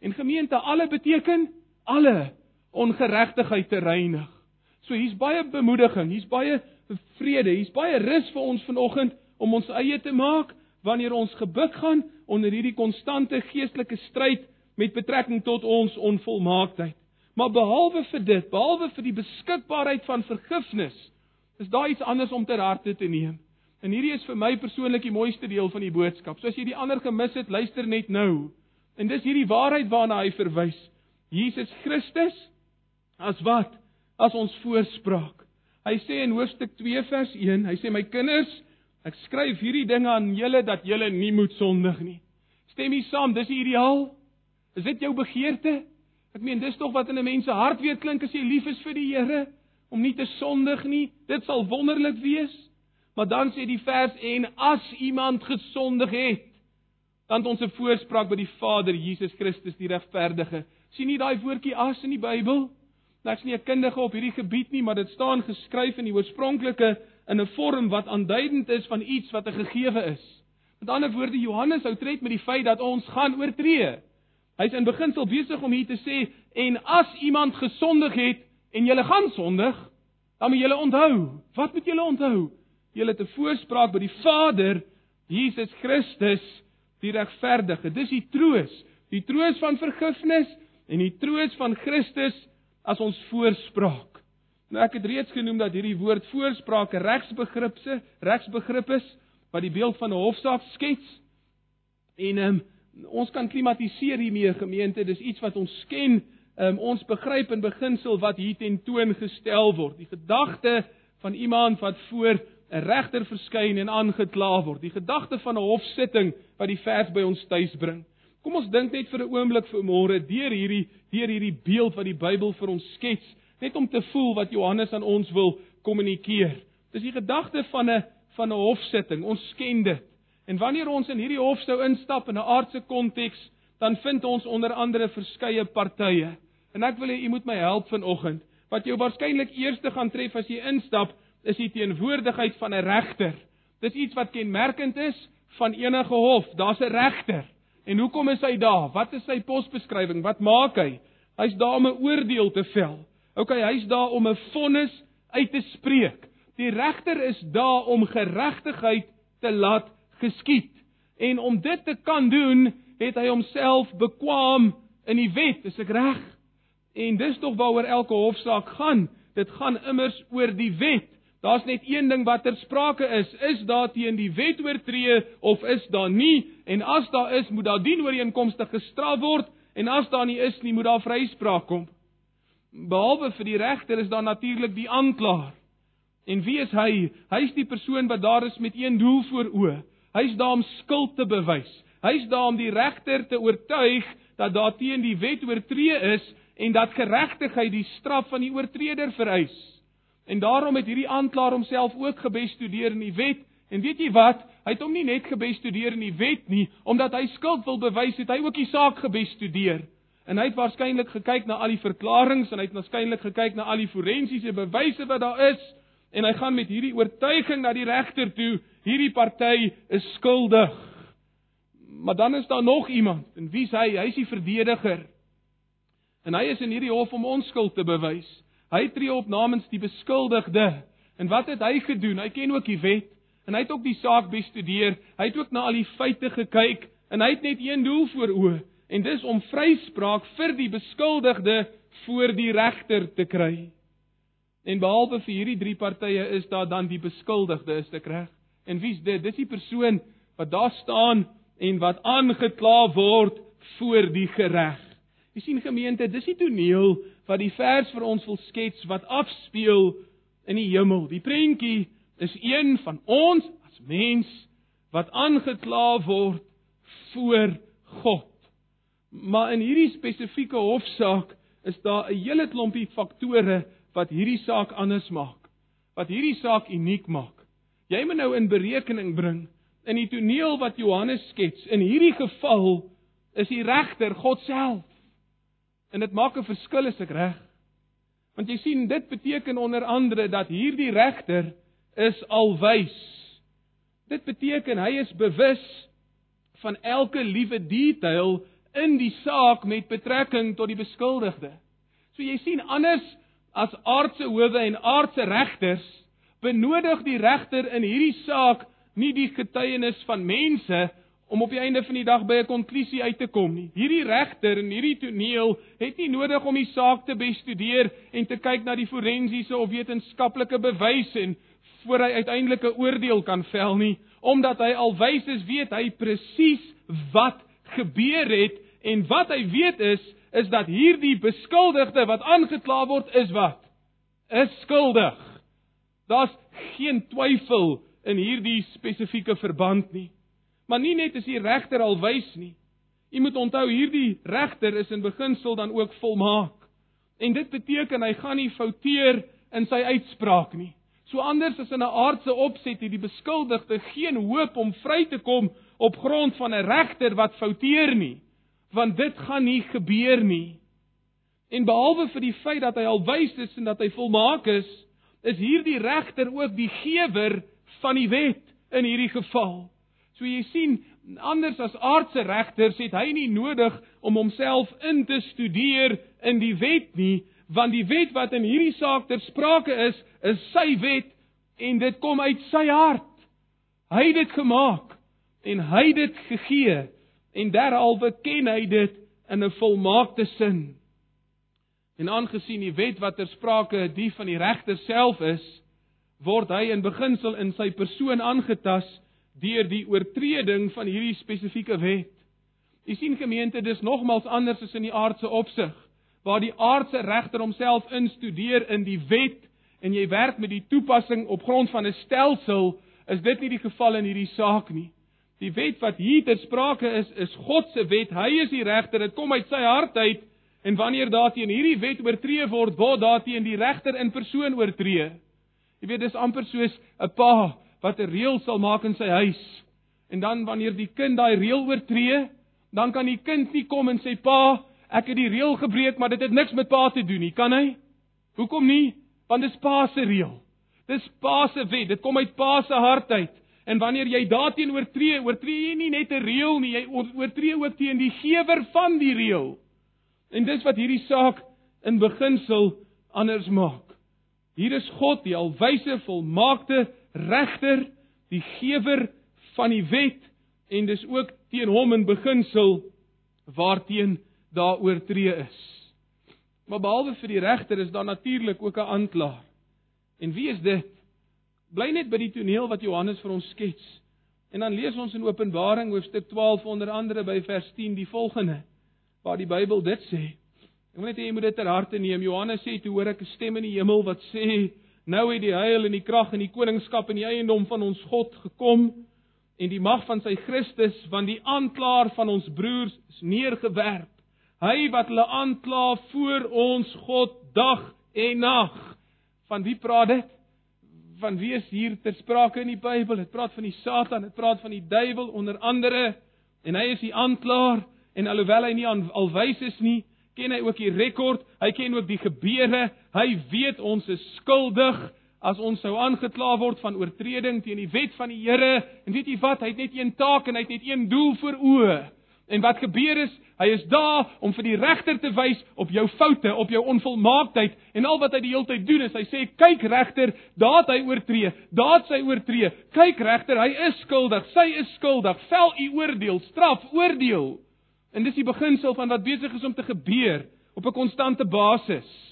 En gemeente alle beteken alle ongeregtigheid te reinig. So hier's baie bemoediging, hier's baie vrede, hier's baie rus vir ons vanoggend om ons eie te maak wanneer ons gebuk gaan onder hierdie konstante geestelike stryd met betrekking tot ons onvolmaaktheid. Maar behalwe vir dit, behalwe vir die beskikbaarheid van vergifnis, is daar iets anders om ter harte te neem. En hierdie is vir my persoonlik die mooiste deel van die boodskap. So as jy die ander gemis het, luister net nou. En dis hierdie waarheid waarna hy verwys. Jesus Christus as wat? As ons voorspraak. Hy sê in hoofstuk 2 vers 1, hy sê my kinders, ek skryf hierdie dinge aan julle dat julle nie moet sondig nie. Stem jy saam? Dis die ideaal? Is dit jou begeerte? Ek meen dis tog wat in 'n mens se hart weer klink as jy lief is vir die Here om nie te sondig nie. Dit sal wonderlik wees. Maar dan sê die vers en as iemand gesondig het, dan ons 'n voorspraak by die Vader Jesus Christus die regverdige. sien nie daai woordjie as in die Bybel? Ek's nie 'n kundige op hierdie gebied nie, maar dit staan geskryf in die oorspronklike in 'n vorm wat aanduidend is van iets wat 'n gegewe is. Met ander woorde, Johannes hou tred met die feit dat ons gaan oortree. Hy's in beginsel besig om hier te sê en as iemand gesondig het en jy gaan sondig, dan moet jy onthou. Wat moet jy onthou? Jy het 'n voorspraak by die Vader Jesus Christus die regverdige. Dis die troos, die troos van vergifnis en die troos van Christus as ons voorspraak. Nou ek het reeds genoem dat hierdie woord voorspraak 'n regsbegripse, regsbegrip is wat die beeld van 'n hofsaak skets. En um, ons kan klimatiseer hiermee gemeente, dis iets wat ons ken. Um, ons begryp in beginsel wat hier ten toon gestel word. Die gedagte van iemand wat voor 'n regter verskyn en aangekla word. Die gedagte van 'n hofsitting wat die vers by ons tuis bring. Kom ons dink net vir 'n oomblik vir môre deur hierdie deur hierdie beeld wat die Bybel vir ons skets, net om te voel wat Johannes aan ons wil kommunikeer. Dis die gedagte van 'n van 'n hofsitting. Ons ken dit. En wanneer ons in hierdie hof sou instap in 'n aardse konteks, dan vind ons onder andere verskeie partye. En ek wil hê u moet my help vanoggend. Wat jou waarskynlik eerste gaan tref as jy instap, is die teenwoordigheid van 'n regter. Dis iets wat kenmerkend is van enige hof. Daar's 'n regter. En hoekom is hy daar? Wat is sy posbeskrywing? Wat maak hy? Hy's daar om 'n oordeel te vel. OK, hy's daar om 'n vonnis uit te spreek. Die regter is daar om geregtigheid te laat geskied. En om dit te kan doen, het hy homself bekwam in die wet, is ek reg? En dis tog waaroor elke hofsaak gaan. Dit gaan immers oor die wet. Daar's net een ding wat ter sprake is, is daar teen die wet oortree of is daar nie? En as daar is, moet daar dien ooreenkomstig gestraf word en as daar nie is nie, moet daar vryspraak kom. Behalwe vir die regter is daar natuurlik die aanklaer. En wie is hy? Hy's die persoon wat daar is met een doel voor oë. Hy's daar om skuld te bewys. Hy's daar om die regter te oortuig dat daar teen die wet oortree is en dat geregtigheid die straf van die oortreder vereis. En daarom het hierdie aanklaer homself ook gebestudeer in die wet. En weet jy wat? Hy het hom nie net gebestudeer in die wet nie, omdat hy skuld wil bewys, het hy ook die saak gebestudeer. En hy het waarskynlik gekyk na al die verklaringe en hy het waarskynlik gekyk na al die forensiese bewyse wat daar is en hy gaan met hierdie oortuiging na die regter toe, hierdie party is skuldig. Maar dan is daar nog iemand en wie's hy? Hy's die verdediger. En hy is in hierdie hof om onskuld te bewys. Hy tree op namens die beskuldigde. En wat het hy gedoen? Hy ken ook die wet en hy het ook die saak bestudeer. Hy het ook na al die feite gekyk en hy het net een doel voor oë en dis om vryspraak vir die beskuldigde voor die regter te kry. En behalwe vir hierdie drie partye is daar dan die beskuldigde, is dit reg? En wie's dit? Dis die persoon wat daar staan en wat aangekla word voor die gereg. Jy sien gemeente, dis die toneel wat die vers vir ons wil skets wat afspeel in die hemel. Die prentjie is een van ons as mens wat aangekla word voor God. Maar in hierdie spesifieke hofsaak is daar 'n hele klompie faktore wat hierdie saak anders maak, wat hierdie saak uniek maak. Jy moet nou in berekening bring in die toneel wat Johannes skets. In hierdie geval is die regter God self. En dit maak 'n verskil as ek reg. Want jy sien, dit beteken onder andere dat hierdie regter is alwys. Dit beteken hy is bewus van elke liewe detail in die saak met betrekking tot die beskuldigde. So jy sien anders as aardse howe en aardse regters benodig die regter in hierdie saak nie die getuienis van mense om op die einde van die dag by 'n konklusie uit te kom nie. Hierdie regter in hierdie toneel het nie nodig om die saak te bestudeer en te kyk na die forensiese of wetenskaplike bewyse en voor hy uiteindelik 'n oordeel kan vel nie, omdat hy alwys is, weet hy presies wat gebeur het en wat hy weet is is dat hierdie beskuldigde wat aangekla word is wat is skuldig. Daar's geen twyfel in hierdie spesifieke verband nie. Maar nie net is die regter alwys nie. Jy moet onthou hierdie regter is in beginsel dan ook volmaak. En dit beteken hy gaan nie fouteer in sy uitspraak nie. So anders as in 'n aardse opset het die beskuldigde geen hoop om vry te kom op grond van 'n regter wat fouteer nie want dit gaan nie gebeur nie. En behalwe vir die feit dat hy al wys is en dat hy volmaak is, is hierdie regter ook die gewer van die wet in hierdie geval. So jy sien, anders as aardse regters het hy nie nodig om homself in te studeer in die wet nie, want die wet wat in hierdie saak ter sprake is, is sy wet en dit kom uit sy hart. Hy het dit gemaak en hy het dit gegee en derhalwe ken hy dit in 'n volmaakte sin. En aangesien die wet wat ter sprake die van die regter self is, word hy in beginsel in sy persoon aangetas deur die oortreding van hierdie spesifieke wet. U sien gemeente, dis nogmals anders as in die aardse opsig, waar die aardse regter homself instudeer in die wet en jy werk met die toepassing op grond van 'n stelsel, is dit nie die geval in hierdie saak nie. Die wet wat hier ter sprake is, is God se wet. Hy is die regter. Dit kom uit sy hart uit. En wanneer daarteen hierdie wet oortree word, word daarteen die regter in persoon oortree. Jy weet dis amper soos 'n pa wat 'n reël sal maak in sy huis. En dan wanneer die kind daai reël oortree, dan kan die kind nie kom en sê pa, ek het die reël gebreek, maar dit het niks met pa te doen nie, kan hy? Hoekom nie? Want dis pa se reël. Dis pa se wet. Dit kom uit pa se hart uit. En wanneer jy daarteen oortree, oortree jy nie net 'n reël nie, jy oortree ook teen die gewer van die reël. En dis wat hierdie saak in beginsel anders maak. Hier is God, die alwyse, volmaakte regter, die gewer van die wet en dis ook teen hom in beginsel waarteen daar oortree is. Maar behalwe vir die regter is daar natuurlik ook 'n aanklaer. En wie is dit? bly net by die toneel wat Johannes vir ons skets. En dan lees ons in Openbaring hoofstuk 12 onder andere by vers 10 die volgende waar die Bybel dit sê. Ek wil net hê jy moet dit ter harte neem. Johannes sê toe hoor ek 'n stem in die hemel wat sê nou het die heil en die krag en die koningskap en die eiendom van ons God gekom en die mag van sy Christus, want die aanklaer van ons broers is neergewerp. Hy wat hulle aankla voor ons God dag en nag. Van wie praat dit? Van wie is hier ter sprake in die Bybel? Dit praat van die Satan, dit praat van die duiwel onder andere en hy is die aanklaer en alhoewel hy nie alwys is nie, ken hy ook die rekord, hy ken ook die gebeure, hy weet ons is skuldig as ons sou aangekla word van oortreding teen die wet van die Here. En weet jy wat? Hy het net een taak en hy het net een doel voor oë. En wat gebeur is hy is daar om vir die regter te wys op jou foute op jou onvolmaaktheid en al wat hy die hele tyd doen is hy sê kyk regter daar het hy oortree daar het sy oortree. Kyk regter hy is skuldig sy is skuldig. Vel u oordeel straf oordeel. En dis die beginsel van wat besig is om te gebeur op 'n konstante basis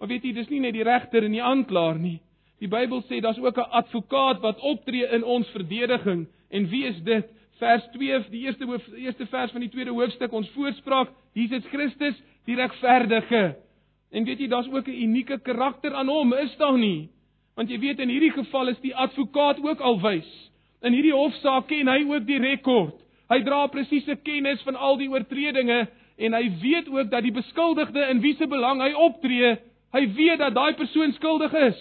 Maar weet jy, dis nie net die regter en die aanklaer nie. Die Bybel sê daar's ook 'n advokaat wat optree in ons verdediging. En wie is dit? Vers 2, die eerste hoof, die eerste vers van die tweede hoofstuk, ons voorspraak, Jesus Christus, die regverdige. En weet jy, daar's ook 'n unieke karakter aan hom, is daar nie? Want jy weet in hierdie geval is die advokaat ook alwys. In hierdie hofsaak ken hy ook die rekord. Hy dra presiese kennis van al die oortredinge en hy weet ook dat die beskuldigde in wie se belang hy optree, Hy weet dat daai persoon skuldig is.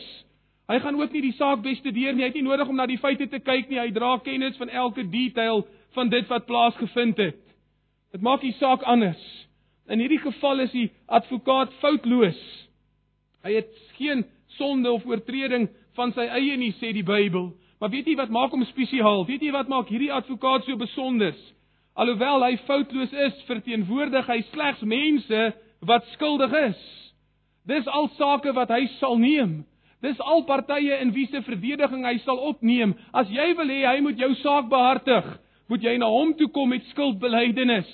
Hy gaan ook nie die saak bestudeer nie. Hy het nie nodig om na die feite te kyk nie. Hy dra kennis van elke detail van dit wat plaasgevind het. Dit maak die saak anders. In hierdie geval is die advokaat foutloos. Hy het geen sonde of oortreding van sy eie nie, sê die Bybel. Maar weet jy wat maak hom spesiaal? Weet jy wat maak hierdie advokaat so besonder? Alhoewel hy foutloos is, verteenwoordig hy slegs mense wat skuldig is. Dis al sake wat hy sal neem. Dis al partye in wie se verdediging hy sal opneem. As jy wil hê hy moet jou saak behartig, moet jy na hom toe kom met skuldbelydenis.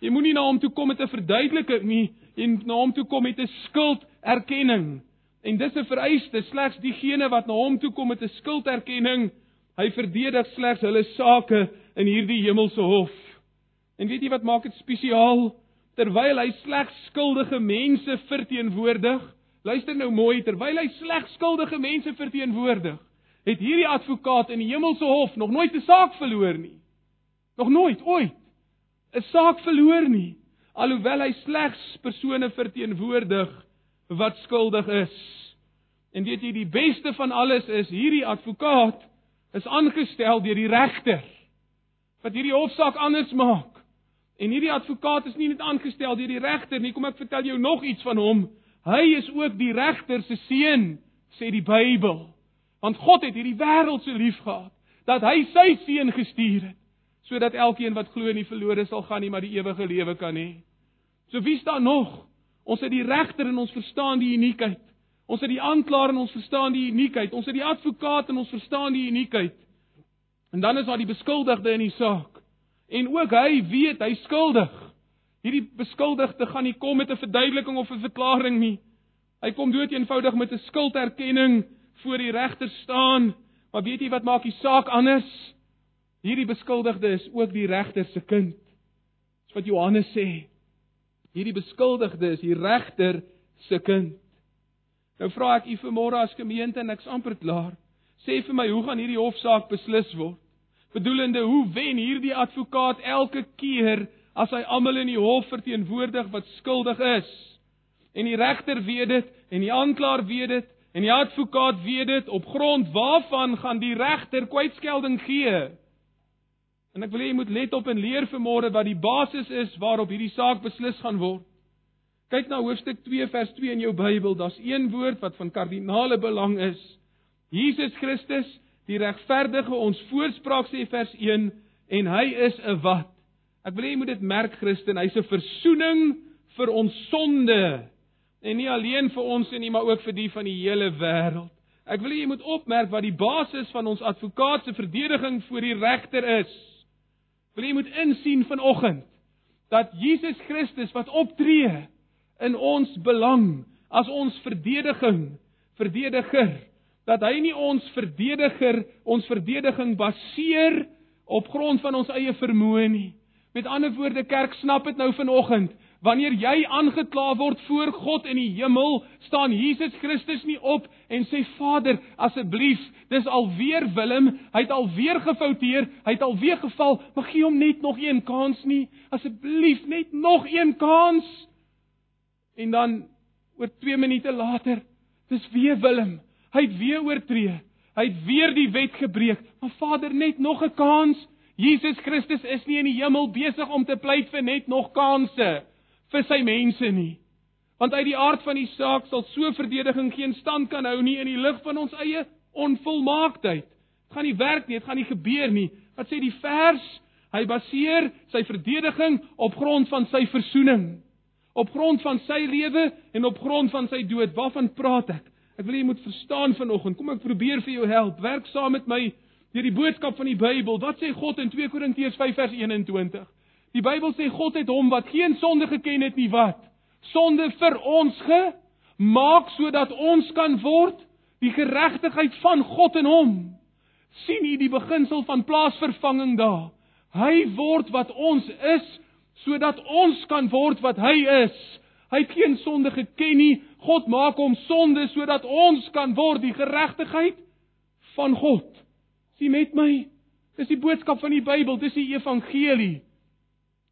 Jy moenie na hom toe kom met 'n verduideliking nie, jy moet na hom toe kom met 'n skulderkenning. En dis 'n vereiste, slegs diegene wat na hom toe kom met 'n skulderkenning, hy verdedig slegs hulle sake in hierdie hemelse hof. En weet jy wat maak dit spesiaal? Terwyl hy slegs skuldige mense verteenwoordig. Luister nou mooi, terwyl hy slegs skuldige mense verteenwoordig, het hierdie advokaat in die hemelse hof nog nooit 'n saak verloor nie. Nog nooit ooit 'n saak verloor nie, alhoewel hy slegs persone verteenwoordig wat skuldig is. En weet jy die beste van alles is hierdie advokaat is aangestel deur die regter wat hierdie hofsaak anders maak. En hierdie advokaat is nie net aangestel deur die regter nie, kom ek vertel jou nog iets van hom. Hy is ook die regter se seun, sê die Bybel. Want God het hierdie wêreld so lief gehad dat hy sy seun gestuur het sodat elkeen wat glo nie verlore sal gaan nie, maar die ewige lewe kan hê. So wie staan nog? Ons het die regter en ons verstaan die uniekheid. Ons het die aanklaer en ons verstaan die uniekheid. Ons het die advokaat en ons verstaan die uniekheid. En dan is daar die beskuldigde in die saak. En ook hy weet hy skuldig. Hierdie beskuldigde gaan nie kom met 'n verduideliking of 'n verklaring nie. Hy kom dood eenvoudig met 'n skulderkenning voor die regter staan. Maar weet jy wat maak die saak anders? Hierdie beskuldigde is ook die regter se kind. Dis wat Johannes sê. Hierdie beskuldigde is die regter se kind. Nou vra ek u vanmôre as gemeente en ek's amper klaar. Sê vir my, hoe gaan hierdie hofsaak beslis word? Bedoelende hoe wen hierdie advokaat elke keer as hy almal in die hof verteenwoordig wat skuldig is. En die regter weet dit en die aanklaer weet dit en die advokaat weet dit op grond waarvan gaan die regter kwytskelding gee. En ek wil hê jy moet let op en leer vanmôre wat die basis is waarop hierdie saak beslis gaan word. Kyk na hoofstuk 2 vers 2 in jou Bybel, daar's een woord wat van kardinale belang is. Jesus Christus die regverdige ons voorspraak sê vers 1 en hy is 'n wat? Ek wil hê jy moet dit merk Christen, hy's 'n verzoening vir ons sonde. En nie alleen vir ons nie, maar ook vir die van die hele wêreld. Ek wil hê jy moet opmerk wat die basis van ons advokaat se verdediging voor die regter is. Wil jy moet insien vanoggend dat Jesus Christus wat optree in ons belang as ons verdediging, verdediger dat hy nie ons verdediger, ons verdediging baseer op grond van ons eie vermoë nie, Met ander woorde, kerk snap dit nou vanoggend. Wanneer jy aangekla word voor God in die hemel, staan Jesus Christus nie op en sê Vader, asseblief, dis alweer Willem, hy het alweer gefouteer, hy het alweer geval, maar gee hom net nog een kans nie. Asseblief, net nog een kans. En dan oor 2 minute later, dis weer Willem. Hy het weer oortree. Hy het weer die wet gebreek. Maar Vader, net nog 'n kans. Jesus Christus is nie in die hemel besig om te pleit vir net nog kansse vir sy mense nie. Want uit die aard van die saak sal so verdediging geen stand kan hou nie in die lig van ons eie onvolmaaktheid. Dit gaan nie werk nie, dit gaan nie gebeur nie. Wat sê die vers? Hy baseer sy verdediging op grond van sy verzoening, op grond van sy lewe en op grond van sy dood. Waarvan praat ek? Ek wil jy moet verstaan vanoggend. Kom ek probeer vir jou help. Werk saam met my deur die boodskap van die Bybel. Wat sê God in 2 Korintiërs 5 vers 21? Die Bybel sê God het hom wat geen sonde geken het nie wat sonde vir ons gemaak sodat ons kan word die geregtigheid van God in hom. sien u die beginsel van plaasvervanging daar? Hy word wat ons is sodat ons kan word wat hy is. Hy het geen sonde geken nie. God maak hom sonde sodat ons kan word die geregtigheid van God. Sien met my? Dis die boodskap van die Bybel, dis die evangelie.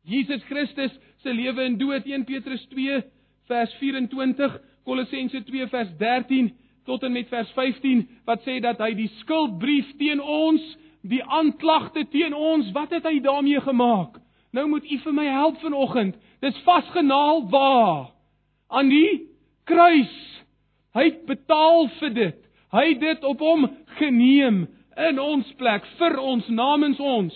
Jesus Christus se lewe en dood 1 Petrus 2 vers 24 Kolossense 2 vers 13 tot en met vers 15 wat sê dat hy die skuldbrief teen ons, die aanklagte teen ons, wat het hy daarmee gemaak? Nou moet u vir my help vanoggend. Dis vasgenaal waar? Aan die kruis. Hy het betaal vir dit. Hy het dit op hom geneem in ons plek vir ons namens ons.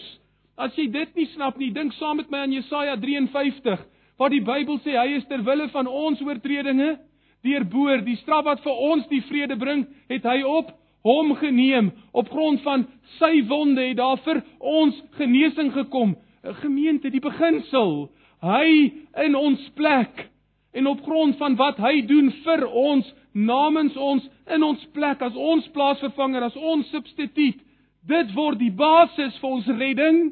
As jy dit nie snap nie, dink saam met my aan Jesaja 53, waar die Bybel sê hy is ter wille van ons oortredinge deurboor, die straf wat vir ons die vrede bring, het hy op hom geneem. Op grond van sy wonde het daar vir ons genesing gekom. 'n Gemeente, die beginsel, hy in ons plek en op grond van wat hy doen vir ons namens ons in ons plek as ons plaasvervanger, as ons substituut. Dit word die basis vir ons redding.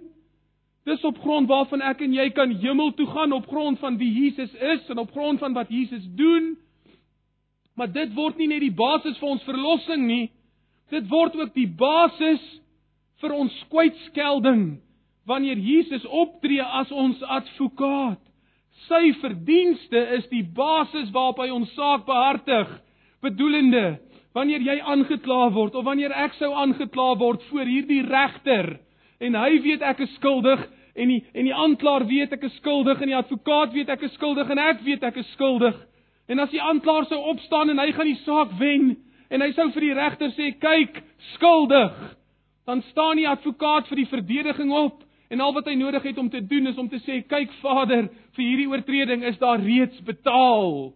Dis op grond waarvan ek en jy kan hemel toe gaan op grond van wie Jesus is en op grond van wat Jesus doen. Maar dit word nie net die basis vir ons verlossing nie. Dit word ook die basis vir ons kwytskelding wanneer Jesus optree as ons advokaat. Sy verdienste is die basis waarop hy ons saak behartig. Bedoelende, wanneer jy aangekla word of wanneer ek sou aangekla word voor hierdie regter, en hy weet ek is skuldig en die en die aanklaer weet ek is skuldig en die advokaat weet ek is skuldig en ek weet ek is skuldig. En as die aanklaer sou opstaan en hy gaan die saak wen en hy sou vir die regter sê kyk skuldig, dan staan die advokaat vir die verdediging op en al wat hy nodig het om te doen is om te sê kyk Vader, vir hierdie oortreding is daar reeds betaal.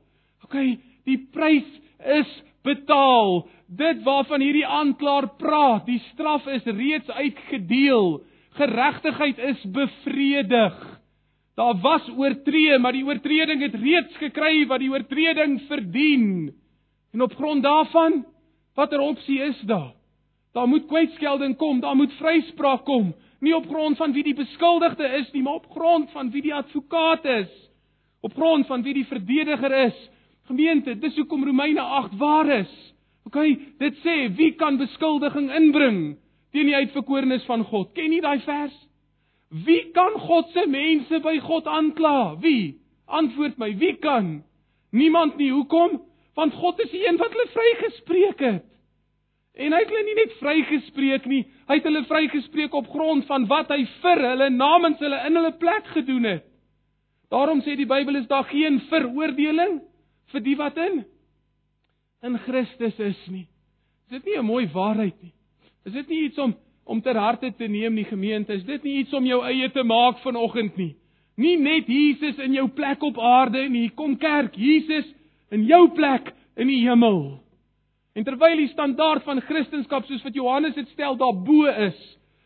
OK, die prys is betaal. Dit waarvan hierdie aanklaer praat, die straf is reeds uitgedeel. Geregtigheid is bevredig. Daar was oortree, maar die oortreding het reeds gekry wat die oortreding verdien. En op grond daarvan, watter opsie is daar? Daar moet kwytskelding kom, daar moet vryspraak kom, nie op grond van wie die beskuldigde is nie, maar op grond van wie die advokaat is. Op grond van wie die verdediger is. Gemeente, dis hoekom Romeine 8 waar is. OK, dit sê wie kan beskuldiging inbring teen die uitverkorenes van God? Ken jy daai vers? Wie kan God se mense by God aankla? Wie? Antwoord my, wie kan? Niemand nie. Hoekom? Want God is die een wat hulle vrygespreek het. En hy het hulle nie net vrygespreek nie, hy het hulle vrygespreek op grond van wat hy vir hulle namens hulle in hulle plek gedoen het. Daarom sê die Bybel is daar geen veroordeling vir die wat in in Christus is nie. Is dit nie 'n mooi waarheid nie? Is dit nie iets om om ter harte te neem nie gemeente? Is dit nie iets om jou eie te maak vanoggend nie? Nie net Jesus in jou plek op aarde nie, kom kerk, Jesus in jou plek in die hemel. En terwyl die standaard van Christendom soos wat Johannes dit stel daarbo is,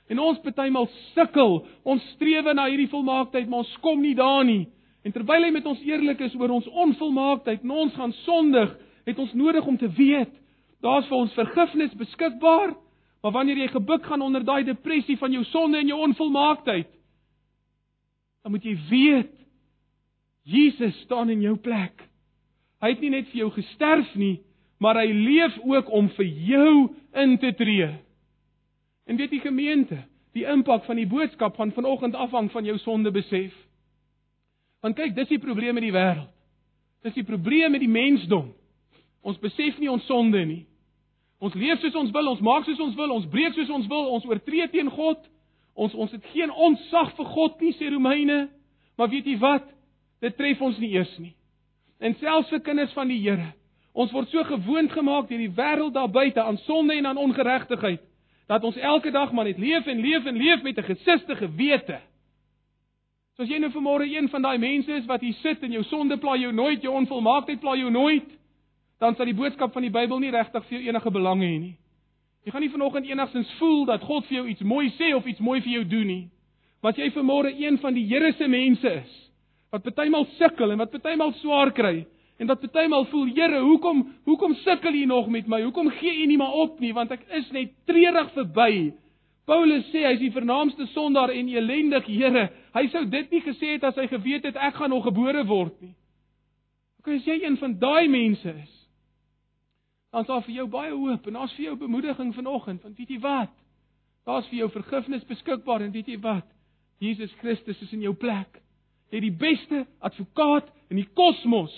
en ons partymal sukkel, ons streef na hierdie volmaaktheid, maar ons kom nie daar nie. En terwyl hy met ons eerlik is oor ons onvolmaaktheid en ons gaan sondig, het ons nodig om te weet daar's vir ons vergifnis beskikbaar. Maar wanneer jy gebuk gaan onder daai depressie van jou sonde en jou onvolmaaktheid, dan moet jy weet Jesus staan in jou plek. Hy het nie net vir jou gesterf nie, maar hy leef ook om vir jou in te tree. En weet die gemeente, die impak van die boodskap van vanoggend afhang van jou sonde besef. Want kyk, dis die probleem met die wêreld. Dis die probleem met die mensdom. Ons besef nie ons sonde nie. Ons leef soos ons wil, ons maak soos ons wil, ons breek soos ons wil, ons oortree teen God. Ons ons het geen onsag vir God nie, sê Romeine. Maar weet jy wat? Dit tref ons nie eers nie. En selfs vir kinders van die Here. Ons word so gewoond gemaak deur die wêreld daar buite aan sonde en aan ongeregtigheid dat ons elke dag maar net leef en leef en leef met 'n gesiste gewete. So as jy nou vanmôre een van daai mense is wat hier sit en jou sonde pla jou nooit, jou onvolmaaktheid pla jou nooit, dan sal die boodskap van die Bybel nie regtig vir jou enige belang hê nie. Jy gaan nie vanoggend enigstens voel dat God vir jou iets mooi sê of iets mooi vir jou doen nie. As jy vanmôre een van die Here se mense is wat partymal sukkel en wat partymal swaar kry en wat partymal voel, Here, hoekom hoekom sukkel U nog met my? Hoekom gee U nie maar op nie want ek is net treurig verby. Paulus sê hy is die vernaamste sondaar en elendig, Here. Hy sou dit nie gesê het as hy geweet het ek gaan nog gebore word nie. OK, as jy een van daai mense is, is daar vir jou baie hoop en daar's vir jou bemoediging vanoggend, want weet jy wat? Daar's vir jou vergifnis beskikbaar en weet jy wat? Jesus Christus is in jou plek. Jy het die beste advokaat in die kosmos.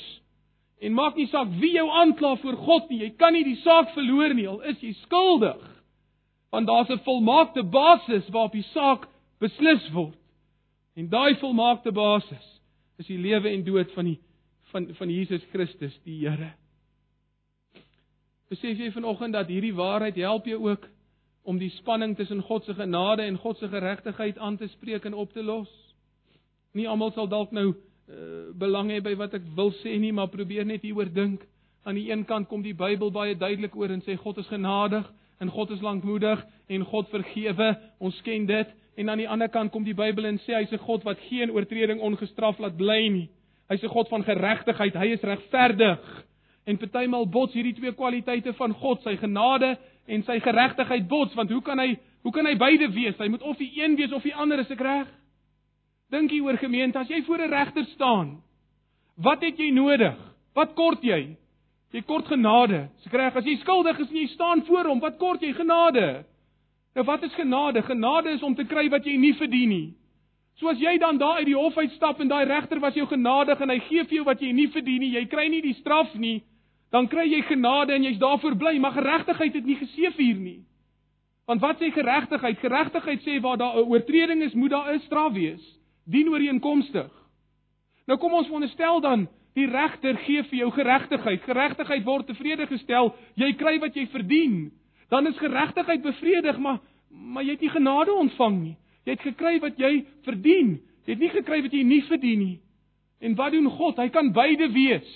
En maak nie saak wie jou aankla voor God nie, jy kan nie die saak verloor nie al is jy skuldig. Want daar's 'n volmaakte basis waarop die saak beslis word. En daai volmaakte basis is die lewe en dood van die van van Jesus Christus, die Here. Besef jy vanoggend dat hierdie waarheid help jou ook om die spanning tussen God se genade en God se geregtigheid aan te spreek en op te los? Nie almal sal dalk nou uh, belang hê by wat ek wil sê nie, maar probeer net hieroor dink. Aan die een kant kom die Bybel baie duidelik oor en sê God is genadig en God is lankmoedig en God vergewe. Ons ken dit. En aan die ander kant kom die Bybel en sê hy's 'n God wat geen oortreding ongestraf laat bly nie. Hy's 'n God van geregtigheid. Hy is regverdig. En partymal bots hierdie twee kwaliteite van God, sy genade en sy geregtigheid bots, want hoe kan hy hoe kan hy beide wees? Hy moet of die een wees of die ander, is ek reg? Dink hier oor gemeente, as jy voor 'n regter staan, wat het jy nodig? Wat kort jy? Jy kort genade. Ek reg? As jy skuldig is en jy staan voor hom, wat kort jy? Genade. Nou wat is genade? Genade is om te kry wat jy nie verdien nie. So as jy dan daar uit die hof uitstap en daai regter was jou genadig en hy gee vir jou wat jy nie verdien nie, jy kry nie die straf nie, dan kry jy genade en jy's daarvoor bly, maar geregtigheid het nie geseëvier nie. Want wat sê geregtigheid? Geregtigheid sê waar daar 'n oortreding is, moet daar 'n straf wees, dien ooreenkomstig. Nou kom ons veronderstel dan die regter gee vir jou geregtigheid. Geregtigheid word tevrede gestel, jy kry wat jy verdien. Dan is geregtigheid bevredig, maar maar jy het nie genade ontvang nie. Jy het gekry wat jy verdien. Jy het nie gekry wat jy nie verdien nie. En wat doen God? Hy kan beide wees.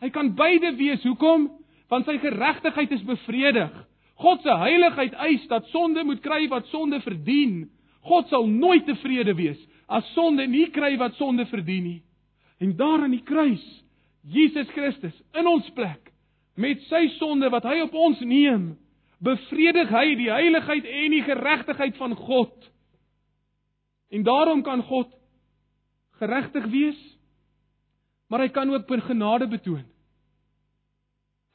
Hy kan beide wees. Hoekom? Want sy geregtigheid is bevredig. God se heiligheid eis dat sonde moet kry wat sonde verdien. God sal nooit tevrede wees as sonde nie kry wat sonde verdien nie. En daar aan die kruis, Jesus Christus in ons plek met sy sonde wat hy op ons neem, bevredig hy die heiligheid en die geregtigheid van God. En daarom kan God geregtig wees maar hy kan ook per genade betoon.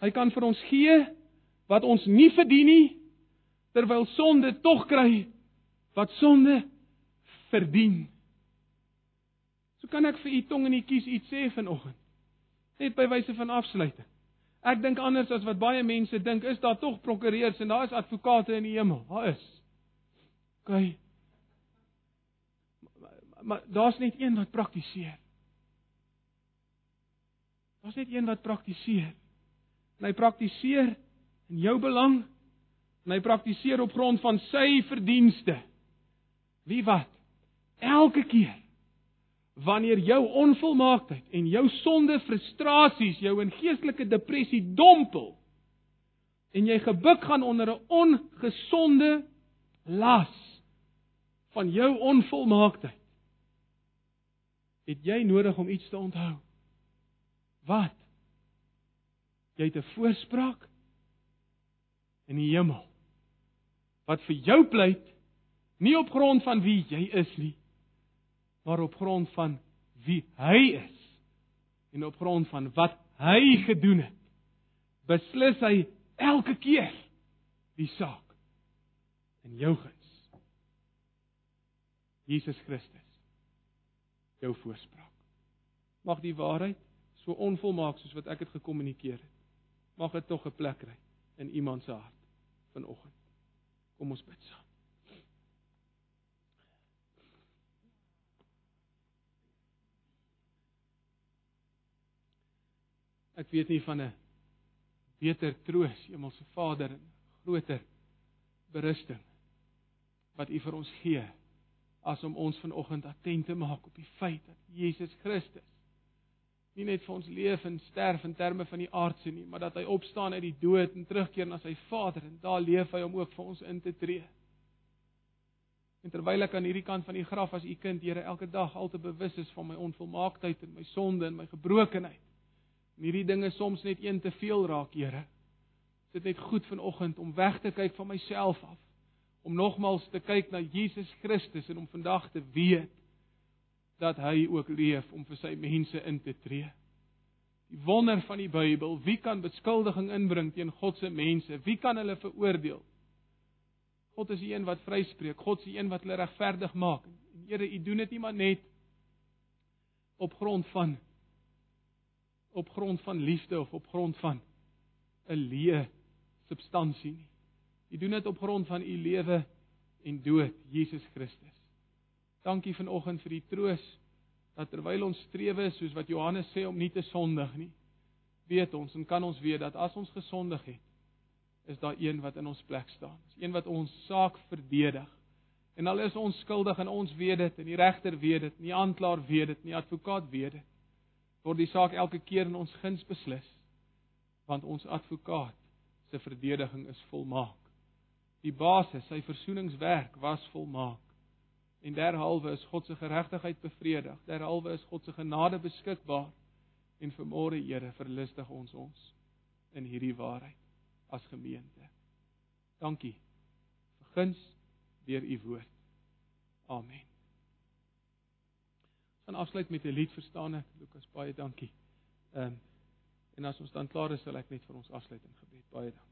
Hy kan vir ons gee wat ons nie verdien nie terwyl sonde tog kry wat sonde verdien. So kan ek vir u tong en u kies iets sê vanoggend. Net by wyse van afsluiting. Ek dink anders as wat baie mense dink, is daar tog prokureurs en daar is advokate in die hemel. Daar is. OK. Maar, maar daar's net een wat praktiseer. Daar's net een wat praktiseer. En hy praktiseer in jou belang en hy praktiseer op grond van sy verdienste. Wie wat? Elke keer wanneer jou onvolmaaktheid en jou sonde frustrasies jou in geestelike depressie dompel en jy gebuk gaan onder 'n ongesonde las van jou onvolmaaktheid het jy nodig om iets te onthou Wat? Jy het 'n voorspraak in die hemel. Wat vir jou pleit nie op grond van wie jy is nie, maar op grond van wie hy is en op grond van wat hy gedoen het, beslis hy elke keer die saak in jou guns. Jesus Christus, jou voorspraak. Mag die waarheid so onvolmaak soos wat ek dit gekommunikeer het, mag dit tog 'n plek kry in iemand se hart vanoggend. Kom ons bid saam. Ek weet nie van 'n beter troos, Hemelse Vader, en groter berusting wat U vir ons gee as om ons vanoggend attent te maak op die feit dat Jesus Christus nie net vir ons leef en sterf in terme van die aardse nie, maar dat hy opstaan uit die dood en terugkeer na sy Vader en daar leef hy om ook vir ons in te tree. En terwyl ek aan hierdie kant van die graf as u kind, Here, elke dag al te bewus is van my onvolmaaktheid en my sonde en my gebrokenheid en hierdie dinge soms net een te veel raak, Here. Dit net goed vanoggend om weg te kyk van myself af, om nogmals te kyk na Jesus Christus en om vandag te weet dat hy ook leef om vir sy mense in te tree. Die wonder van die Bybel, wie kan beskuldiging inbring teen God se mense? Wie kan hulle veroordeel? God is die een wat vryspreek, God is die een wat hulle regverdig maak. En Here, U doen dit nie maar net op grond van op grond van liefde of op grond van 'n leë substansie nie. U doen dit op grond van u lewe en dood, Jesus Christus. Dankie vanoggend vir die troos dat terwyl ons strewe soos wat Johannes sê om nie te sondig nie, weet ons en kan ons weet dat as ons gesondig het, is daar een wat in ons plek staan. Is een wat ons saak verdedig. En al is ons skuldig en ons weet dit en die regter weet dit, die aanklaer weet dit, die advokaat weet dit word die saak elke keer in ons guns beslis want ons advokaat se verdediging is volmaak. Die basis, sy versoeningswerk was volmaak. En derhalwe is God se geregtigheid bevredig. Derhalwe is God se genade beskikbaar. En vermoere Here verlustig ons ons in hierdie waarheid as gemeente. Dankie. Verguns deur u woord. Amen gaan afsluit met 'n lied verstaan ek Lukas baie dankie. Ehm um, en as ons dan klaar is sal ek net vir ons afsluit in gebed. Baie dankie.